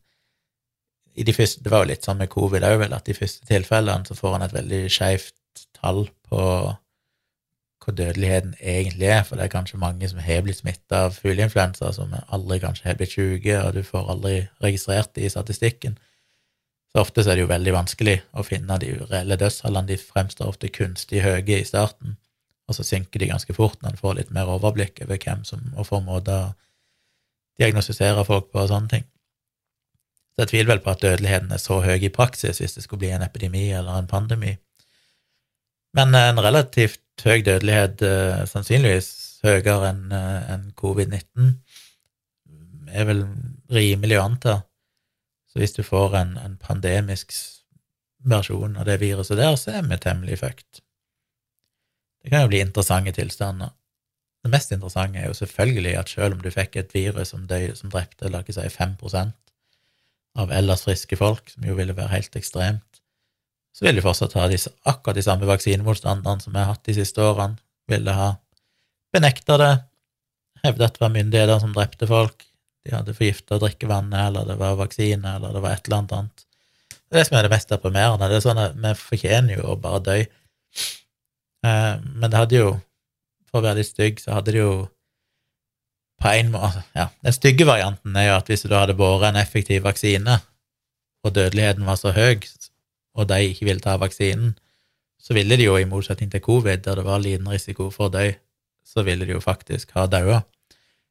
de første, Det var jo litt sånn med covid òg, at de første tilfellene så får en et veldig skeivt tall på hva dødeligheten egentlig er, for det er kanskje mange som har blitt smitta av fugleinfluensa, som aldri kanskje har blitt syke, og du får aldri registrert det i statistikken. Så ofte så er det jo veldig vanskelig å finne de reelle dødstallene. De fremstår ofte kunstig høye i starten, og så synker de ganske fort når en får litt mer overblikk over hvem som og får måter å diagnostisere folk på og sånne ting. Så jeg tviler vel på at dødeligheten er så høy i praksis hvis det skulle bli en epidemi eller en pandemi. Men en relativt høy dødelighet, eh, sannsynligvis høyere enn eh, covid-19, er vel rimelig å anta. Så hvis du får en, en pandemisk versjon av det viruset der, så er vi temmelig fucked. Det kan jo bli interessante tilstander. Det mest interessante er jo selvfølgelig at selv om du fikk et virus som, døy, som drepte la ikke si 5 av ellers friske folk, som jo ville være helt ekstremt, så vil de fortsatt ha disse, akkurat de samme vaksinemotstanderne som vi har hatt de siste årene, ville ha benekta det, hevda at det var myndigheter som drepte folk, de hadde forgifta drikkevannet, eller det var vaksine, eller det var et eller annet. Det er det som er det mest deprimerende. Det er sånn at Vi fortjener jo å bare dø. Eh, men det hadde jo, for å være litt stygg, så hadde det jo på en måte ja, Den stygge varianten er jo at hvis du hadde vært en effektiv vaksine, og dødeligheten var så høy, og de ikke ville ta vaksinen, så ville de jo, i motsetning til covid, der det var liten risiko for å dø, så ville de jo faktisk ha daua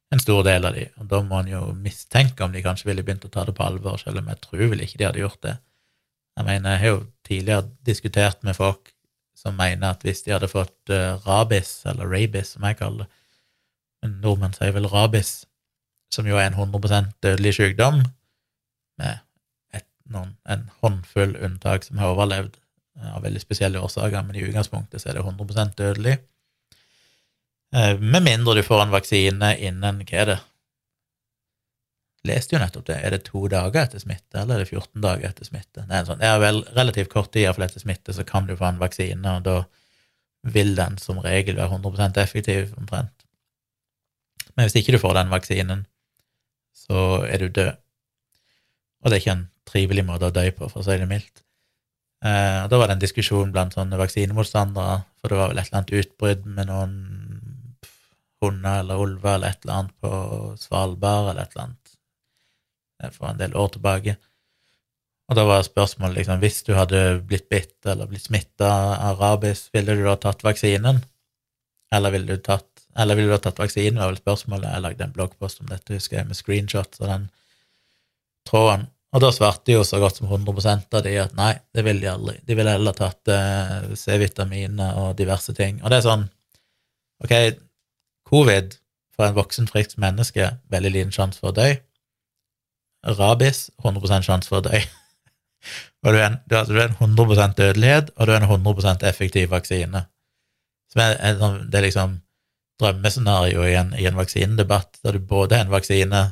en stor del av de, og da må en jo mistenke om de kanskje ville begynt å ta det på alvor, selv om jeg tror vel ikke de hadde gjort det. Jeg mener, jeg har jo tidligere diskutert med folk som mener at hvis de hadde fått uh, rabis, eller rabies, som jeg kaller det, nordmenn sier vel rabis, som jo er en 100% dødelig sykdom, med et, noen, en håndfull unntak som har overlevd uh, av veldig spesielle årsaker, men i utgangspunktet så er det 100% dødelig. Eh, med mindre du får en vaksine innen hva er det? Leste jo nettopp det. Er det to dager etter smitte, eller er det 14 dager etter smitte? Det er, sånn, er vel relativt kort tid iallfall etter smitte, så kan du få en vaksine, og da vil den som regel være 100% effektiv, omtrent. Men hvis ikke du får den vaksinen, så er du død. Og det er ikke en trivelig måte å dø på, for å si det mildt. Eh, da var det en diskusjon blant sånne vaksinemotstandere, for det var vel et eller annet utbrudd med noen hunder eller ulver eller et eller annet på Svalbard eller et eller annet for en del år tilbake. Og da var spørsmålet liksom, hvis du hadde blitt bitt eller blitt smitta av rabies, ville du da tatt vaksinen? Eller ville du tatt, eller ville du da tatt vaksinen, var vel spørsmålet. Jeg lagde en bloggpost om dette, husker jeg, med screenshots av den tråden. Og da svarte jo så godt som 100 av de at nei, det ville de aldri. De ville heller tatt eh, C-vitaminer og diverse ting. Og det er sånn, ok, Covid for en voksen, friskt menneske veldig liten sjanse for å dø. Rabies 100 sjanse for å dø. og du er, en, du, altså, er en 100% dødelighet, og du er en 100% effektiv vaksine. Som er, er, sånn, det er liksom drømmescenario i en, i en vaksinedebatt, der du både har en vaksine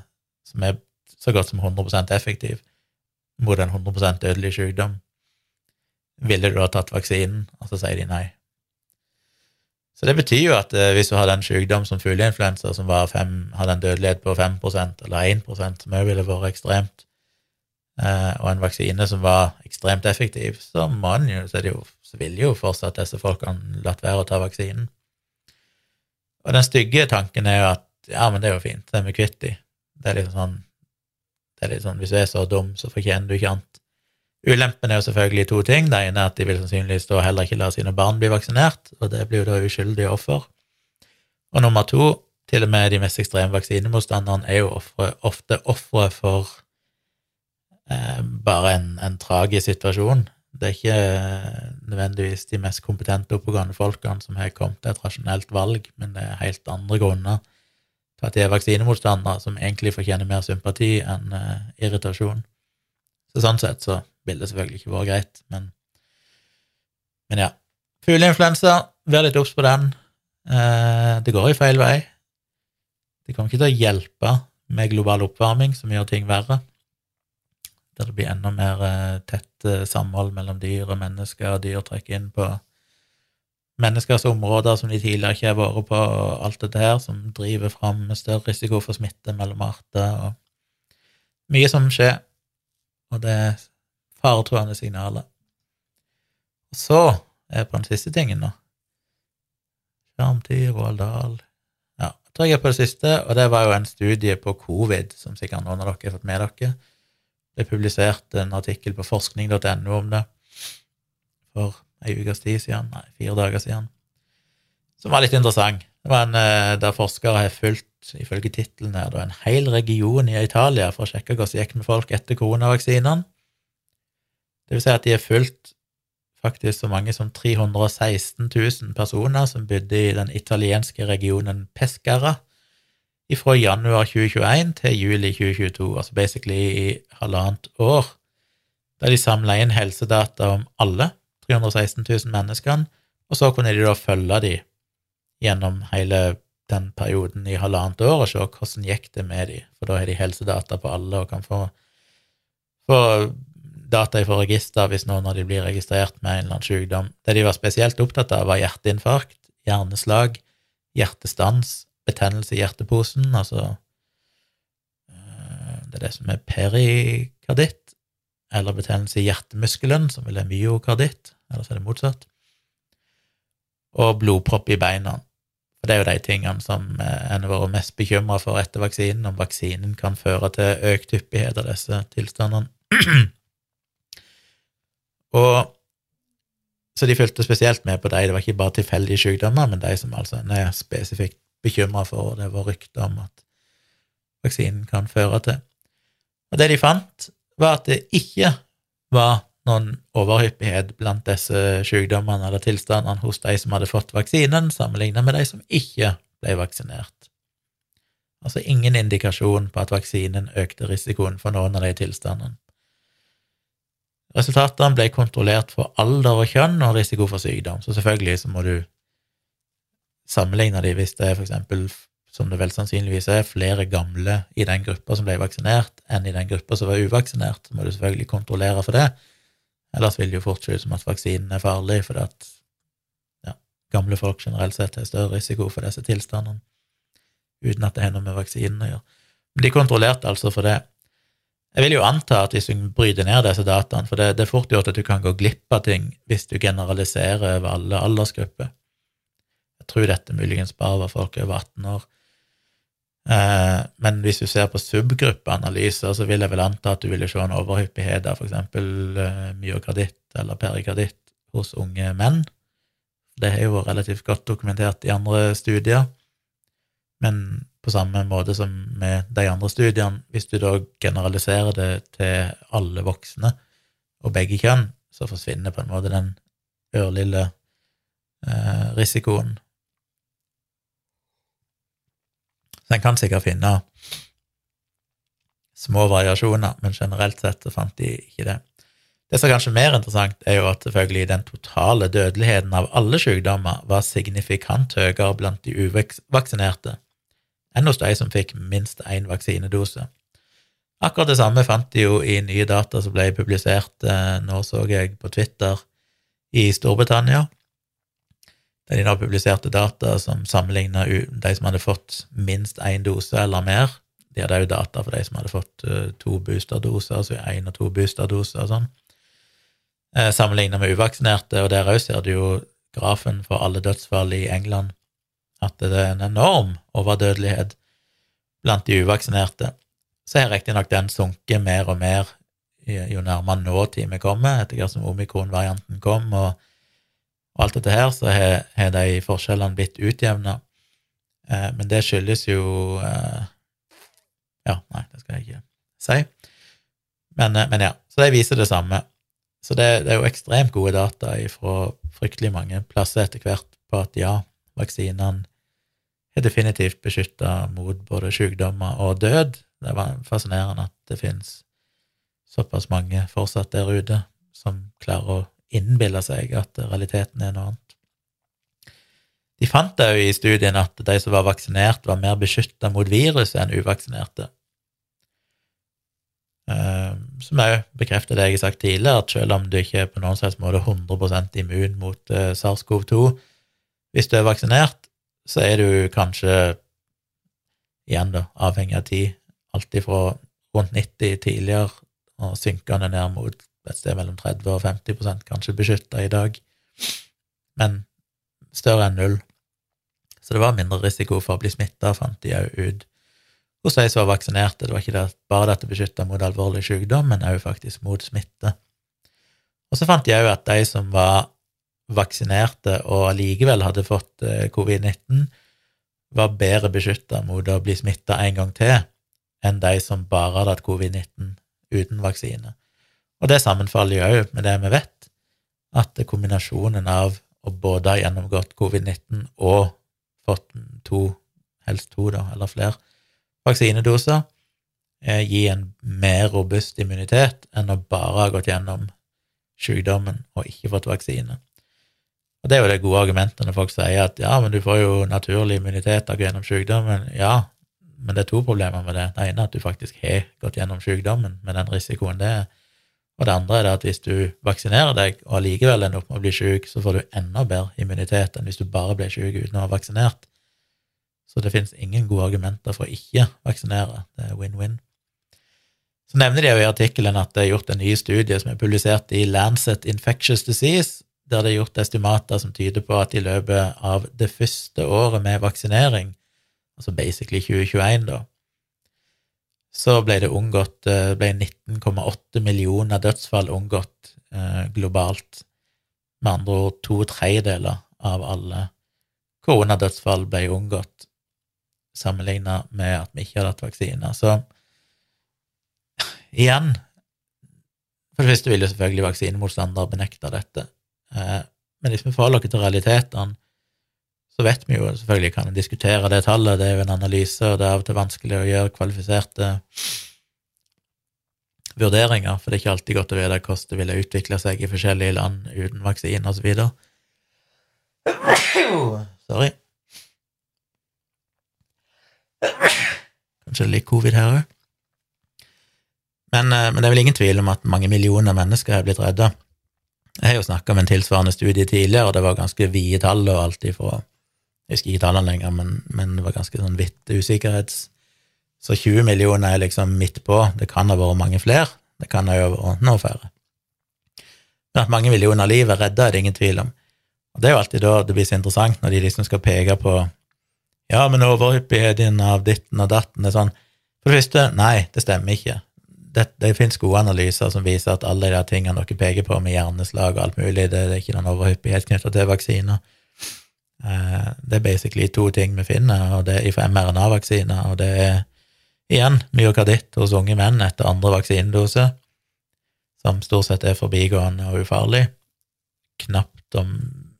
som er så godt som 100% effektiv mot en 100% dødelig sykdom. Ville du ha tatt vaksinen? Og så sier de nei. Så det betyr jo at eh, hvis du hadde en sykdom som fugleinfluensa som fem, hadde en dødelighet på 5% eller 1 som òg ville vært ekstremt, eh, og en vaksine som var ekstremt effektiv, så, jo, så, jo, så vil jo fortsatt disse folkene latt være å ta vaksinen. Og den stygge tanken er jo at ja, men det er jo fint, det er vi kvitt de. Det er litt sånn, det er litt sånn hvis du er så dum, så fortjener du ikke annet. Ulempen er jo selvfølgelig to ting. Det ene er at de vil sannsynligvis da heller ikke la sine barn bli vaksinert, og det blir jo da uskyldige offer. Og nummer to, til og med de mest ekstreme vaksinemotstanderne er jo offre, ofte ofre for eh, bare en, en, tragisk situasjon. Det er ikke eh, nødvendigvis de mest kompetente oppegående folkene som har kommet til et rasjonelt valg, men det er helt andre grunner til at de er vaksinemotstandere, som egentlig fortjener mer sympati enn eh, irritasjon. Så sånn sett så ville det selvfølgelig ikke vært greit, men, men ja. Fugleinfluensa, vær litt obs på den. Eh, det går i feil vei. Det kommer ikke til å hjelpe med global oppvarming, som gjør ting verre. Der det blir enda mer eh, tett eh, samhold mellom dyr og mennesker, og dyr trekker inn på menneskers områder som de tidligere ikke har vært på, og alt dette her, som driver fram større risiko for smitte mellom arter, og mye som skjer. Og det faretruende signaler. Og så er jeg på den siste tingen nå. Skjermtid, Roald Dahl Ja, jeg tror jeg er på det siste, og det var jo en studie på covid, som sikkert noen av dere har fått med dere. Det er publisert en artikkel på forskning.no om det for ei ukes tid siden, nei, fire dager siden, som var litt interessant. Det var en eh, der forskere har fulgt, ifølge tittelen her, en hel region i Italia for å sjekke hvordan det gikk med folk etter koronavaksinene. Det vil si at de har fulgt faktisk så mange som 316 000 personer som bodde i den italienske regionen Pescara fra januar 2021 til juli 2022, altså basically i halvannet år, der de samla inn helsedata om alle 316 000 menneskene, og så kunne de da følge de gjennom hele den perioden i halvannet år og se hvordan gikk det med de, for da har de helsedata på alle og kan få, få data fra register hvis noen av de blir registrert med en eller annen sykdom. Det de var spesielt opptatt av, var hjerteinfarkt, hjerneslag, hjertestans, betennelse i hjerteposen, altså eh, Det er det som er perikarditt, eller betennelse i hjertemuskelen, som vil er myokarditt, eller så er det motsatt, og blodpropp i beina. For det er jo de tingene som eh, en har vært mest bekymra for etter vaksinen, om vaksinen kan føre til økt hyppighet av disse tilstandene. Og så de fulgte spesielt med på de. Det var ikke bare tilfeldige sykdommer, men de som altså er spesifikt bekymra for, og det var rykter om at vaksinen kan føre til. Og det de fant, var at det ikke var noen overhyppighet blant disse sykdommene eller tilstandene hos de som hadde fått vaksinen, sammenlignet med de som ikke ble vaksinert. Altså ingen indikasjon på at vaksinen økte risikoen for noen av de tilstandene. Resultatene ble kontrollert for alder og kjønn og risiko for sykdom, så selvfølgelig så må du sammenligne de hvis det er f.eks., som det vel sannsynligvis er, flere gamle i den gruppa som ble vaksinert, enn i den gruppa som var uvaksinert, så må du selvfølgelig kontrollere for det. Ellers vil det jo fort se ut som at vaksinen er farlig, fordi at ja, gamle folk generelt sett har større risiko for disse tilstandene, uten at det har noe med vaksinen å gjøre. Men de kontrollerte altså for det. Jeg vil jo anta at hvis du bryter ned disse dataene, for det, det er fort gjort at du kan gå glipp av ting hvis du generaliserer over alle aldersgrupper. Jeg tror dette muligens bare var folk over 18 år. Eh, men hvis du ser på subgruppeanalyser, så vil jeg vel anta at du ville se en overhyppighet av eksempel eh, myokarditt eller perikarditt hos unge menn. Det har jo relativt godt dokumentert i andre studier. Men på samme måte som med de andre studiene, hvis du da generaliserer det til alle voksne og begge kjønn, så forsvinner på en måte den ørlille eh, risikoen. Så en kan sikkert finne små variasjoner, men generelt sett så fant de ikke det. Det som er kanskje mer interessant, er jo at selvfølgelig den totale dødeligheten av alle sykdommer var signifikant høyere blant de uvaksinerte enn hos de som fikk minst én vaksinedose. Akkurat det samme fant de jo i nye data som ble publisert eh, nå, så jeg på Twitter, i Storbritannia. Der de nå publiserte data som sammenligna de som hadde fått minst én dose eller mer. De hadde òg data for de som hadde fått uh, to boosterdoser, altså én og to boosterdoser og sånn. Eh, Sammenligna med uvaksinerte, og der òg ser du jo grafen for alle dødsfall i England, at det er en enorm overdødelighet blant de uvaksinerte. Så har riktignok den sunket mer og mer jo nærmere nåtid vi kommer, etter hvert som omikron-varianten kom, og, og, alt dette her, så har, de forskjellene blitt utjevna. Eh, men det skyldes jo eh, Ja, nei, det skal jeg ikke si. Men, eh, men ja, så de viser det samme. Så det, det, er jo ekstremt gode data fra fryktelig mange plasser etter hvert på at ja, vaksinene er definitivt beskytta mot både sykdommer og død. Det var fascinerende at det finnes såpass mange fortsatt der ute som klarer å innbille seg at realiteten er noe annet. De fant òg i studien at de som var vaksinert, var mer beskytta mot viruset enn uvaksinerte. Uh, som òg bekrefter det jeg har sagt tidligere, at selv om du ikke er på noen slags måte 100% immun mot uh, SARS-CoV-2 hvis du er vaksinert, så er du kanskje igjen da, avhengig av tid, alt fra rundt 90 tidligere og synkende ned mot et sted mellom 30 og 50 kanskje beskytta i dag, men større enn null. Så det var mindre risiko for å bli smitta, fant de òg ut hos de som var vaksinerte. Det var ikke det, bare dette beskytta mot alvorlig sykdom, men òg faktisk mot smitte. Og så fant de òg at de som var vaksinerte og allikevel hadde fått eh, covid-19, var bedre beskytta mot å bli smitta en gang til enn de som bare hadde hatt covid-19 uten vaksine. Og det sammenfaller jo òg med det vi vet, at kombinasjonen av å både ha gjennomgått covid-19 og fått to, helst to, da, eller flere, vaksinedoser eh, gir en mer robust immunitet enn å bare ha gått gjennom sykdommen og ikke fått vaksine. Og Det er jo det gode argumentet når folk sier at ja, men du får jo naturlig immunitet av gå gjennom sykdommen. Ja, men det er to problemer med det. Det ene er at du faktisk har gått gjennom sykdommen med den risikoen det er. Og det andre er det at hvis du vaksinerer deg og allikevel ender opp med å bli syk, så får du enda bedre immunitet enn hvis du bare blir syk uten å ha vaksinert. Så det finnes ingen gode argumenter for å ikke vaksinere. Det er win-win. Så nevner de jo i artikkelen at det er gjort en ny studie som er publisert i Lancet Infectious Disease, der det er gjort estimater som tyder på at i løpet av det første året med vaksinering, altså basically 2021, da, så ble det unngått eh, ble 19,8 millioner dødsfall unngått eh, globalt. Med andre ord to tredjedeler av alle koronadødsfall ble unngått sammenligna med at vi ikke hadde hatt vaksiner. Så igjen For det første vil jo selvfølgelig vaksinemotstandere benekte dette. Eh, men hvis vi forholder oss til realitetene, så vet vi jo selvfølgelig kan diskutere det tallet, det er jo en analyse, og det er av og til vanskelig å gjøre kvalifiserte vurderinger, for det er ikke alltid godt å vite hvordan det ville utvikle seg i forskjellige land uten vaksine, videre. Sorry. Kanskje litt covid her òg. Men, eh, men, det er vel ingen tvil om at mange millioner mennesker er blitt redda. Jeg har jo snakka om en tilsvarende studie tidligere, og det var ganske vide tall og alt ifra Jeg husker ikke tallene lenger, men, men, det var ganske sånn hvitt usikkerhets... Så 20 millioner er liksom midt på. Det kan ha vært mange flere. Det kan ha vært noe færre. Men at mange millioner liv er redda, er det ingen tvil om. Og det er jo alltid da det blir så interessant, når de liksom skal peke på ja, men overhyppigheten av ditten og datten er sånn For det første, nei, det stemmer ikke. Det, det finnes gode analyser som viser at alle de tingene dere peker på med hjerneslag og alt mulig, det, det er ikke noen overhyppighet knytta til vaksiner. Eh, det er basically to ting vi finner, og det er fra mRNA-vaksiner, og det er igjen myokarditt hos unge menn etter andre vaksinedose, som stort sett er forbigående og ufarlig. Knapt om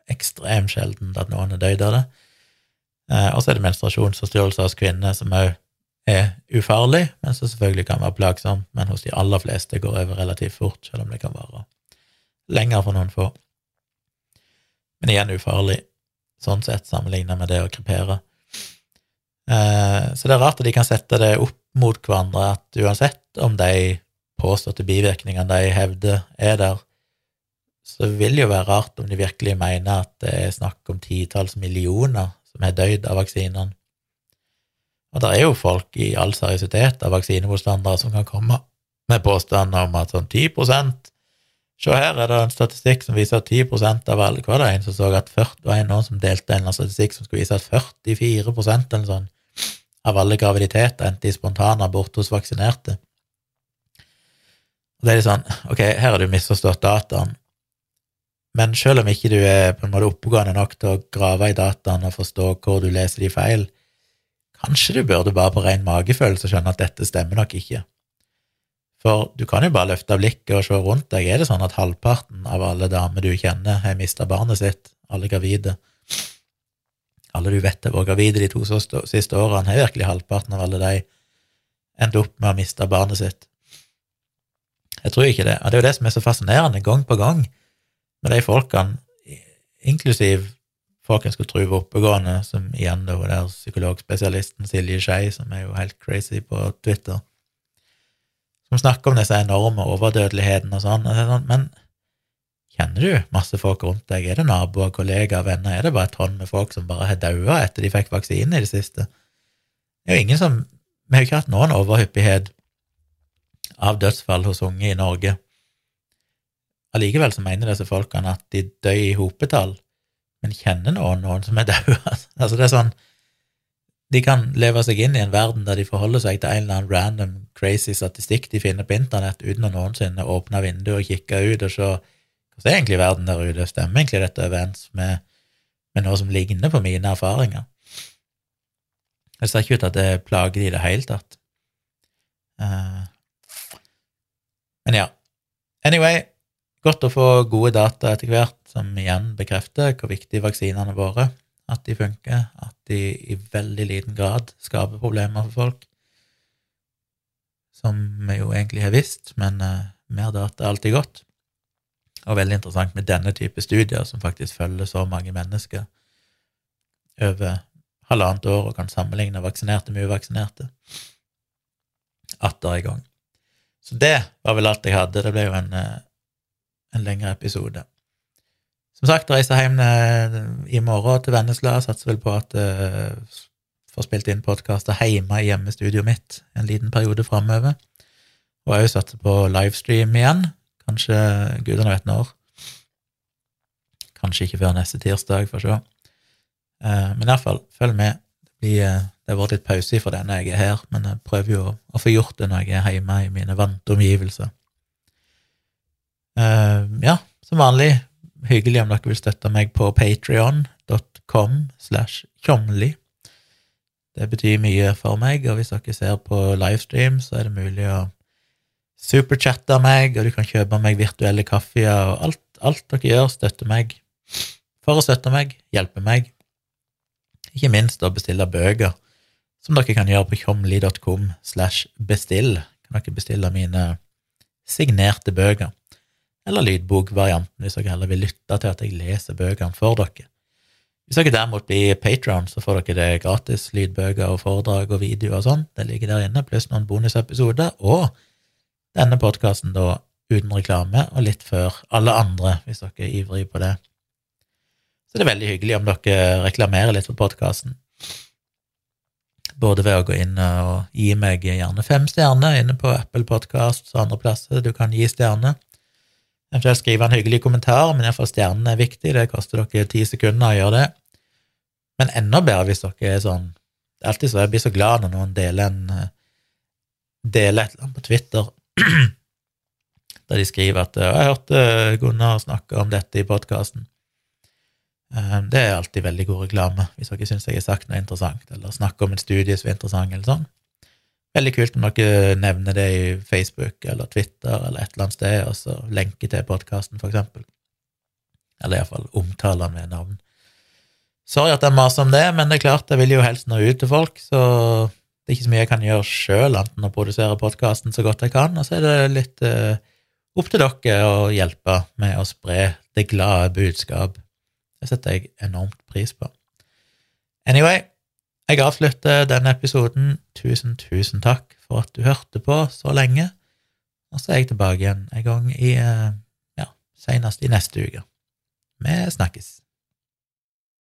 ekstremt sjeldent at noen er døyd av det. Eh, og så er det menstruasjonsforstyrrelser hos kvinner som òg er ufarlig, men som selvfølgelig kan være plagsomt, men hos de aller fleste går over relativt fort, selv om det kan vare lenger for noen få. Men igjen ufarlig, sånn sett, sammenlignet med det å krepere. Eh, så det er rart at de kan sette det opp mot hverandre, at uansett om de påståtte bivirkningene de hevder er der, så vil det jo være rart om de virkelig mener at det er snakk om titalls millioner som har dødd av vaksinene. Og det er jo folk i all seriøsitet av vaksinemotstandere som kan komme med påstander om at sånn 10% Se her er det en statistikk som viser at 10% av alle det en som så at 40, var en som delte en statistikk som skulle vise at 44% eller sånn av alle graviditeter endte i spontanabort hos vaksinerte. Og det er litt sånn, ok, her har du misforstått dataen, men selv om ikke du er på en måte oppegående nok til å grave i dataen og forstå hvor du leser de feil, kanskje du burde bare på ren magefølelse skjønne at dette stemmer nok ikke. For du kan jo bare løfte blikket og se rundt deg. Er det sånn at halvparten av alle damer du kjenner, har mista barnet sitt, alle gravide? Alle du vet har vært gravide de to siste årene, har virkelig halvparten av alle de endt opp med å miste barnet sitt. Jeg tror ikke det. Og det er jo det som er så fascinerende, gang på gang, med de folkene, inklusiv folk skulle tro var oppegående, som igjen da var der psykologspesialisten Silje Skei, som er jo helt crazy på Twitter, som snakker om disse enorme overdødelighetene og sånn, men kjenner du masse folk rundt deg? Er det naboer, kollegaer, venner? Er det bare et hånd med folk som bare har daua etter de fikk vaksine i det siste? Det er jo ingen som Vi har jo ikke hatt noen overhyppighet av dødsfall hos unge i Norge. Allikevel så mener disse folkene at de dør i hopetall, men kjenner noen noen som er døde. altså, det er sånn De kan leve seg inn i en verden der de forholder seg til en eller annen random crazy statistikk de finner på internett, uten å noensinne åpne vinduet og kikke ut og se hvordan er egentlig verden der ute, stemmer egentlig dette overens med, med noe som ligner på mine erfaringer? Det ser ikke ut til at det plager de i det hele tatt. Uh, men ja. Anyway, godt å få gode data etter hvert, som igjen bekrefter hvor viktige vaksinene våre. At de funker, at de i veldig liten grad skaper problemer for folk. Som vi jo egentlig har visst, men uh, mer data er alltid godt. Og veldig interessant med denne type studier, som faktisk følger så mange mennesker over halvannet år og kan sammenligne vaksinerte med uvaksinerte. Atter i gang. Så det var vel alt jeg hadde. Det ble jo en, eh, en lengre episode. Som sagt, reiser hjem eh, i morgen til Vennesla. Satser vel på at uh, får spilt inn podkaster hjemme i hjemmestudioet mitt en liten periode framover. Og jo satser på livestream igjen. Kanskje gudene vet når. Kanskje ikke før neste tirsdag, får se. Uh, men iallfall, følg med. Det blir uh, det har vært litt pause for denne jeg er her, men jeg prøver jo å få gjort det når jeg er hjemme i mine vante omgivelser. Uh, ja, som vanlig, hyggelig om dere vil støtte meg på patrion.com slash tjomli. Det betyr mye for meg, og hvis dere ser på livestream, så er det mulig å superchatte meg, og du kan kjøpe meg virtuelle kaffer, og alt, alt dere gjør, støtter meg. For å støtte meg, hjelpe meg. Ikke minst å bestille bøker som dere kan gjøre på tjomli.com slash bestill. Kan dere bestille mine signerte bøker, eller lydbokvarianten hvis dere heller vil lytte til at jeg leser bøkene for dere. Hvis dere derimot blir patron, så får dere det gratis, lydbøker og foredrag og videoer og sånn. Det ligger der inne, pluss noen bonusepisoder, og denne podkasten da uten reklame, og litt før alle andre, hvis dere er ivrige på det. Så det er veldig hyggelig om dere reklamerer litt for podkasten både ved å gå inn og gi meg gjerne fem stjerner inne på Apple Podcasts og andre plasser du kan gi stjerner. Eventuelt skrive en hyggelig kommentar, men iallfall stjernene er viktig, det koster dere ti sekunder å gjøre det. Men enda bedre hvis dere er sånn Det er alltid så jeg blir så glad når noen deler en deler et eller annet på Twitter der de skriver at 'Jeg hørte Gunnar snakke om dette i podkasten'. Eh, det er alltid veldig god reklame, hvis dere syns jeg har sagt noe interessant, eller snakker om en studie som er interessant, eller sånn. Veldig kult om dere nevner det i Facebook eller Twitter eller et eller annet sted, og så lenker til podkasten, for eksempel. Eller iallfall omtaler den ved navn. Sorry at jeg maser om det, men det er klart, jeg vil jo helst nå ut til folk, så det er ikke så mye jeg kan gjøre sjøl, annet enn å produsere podkasten så godt jeg kan, og så er det litt uh, opp til dere å hjelpe med å spre det glade budskap. Det setter jeg enormt pris på. Anyway, jeg avslutter denne episoden. Tusen, tusen takk for at du hørte på så lenge. Og så er jeg tilbake igjen en gang i ja, senest i neste uke. Vi snakkes.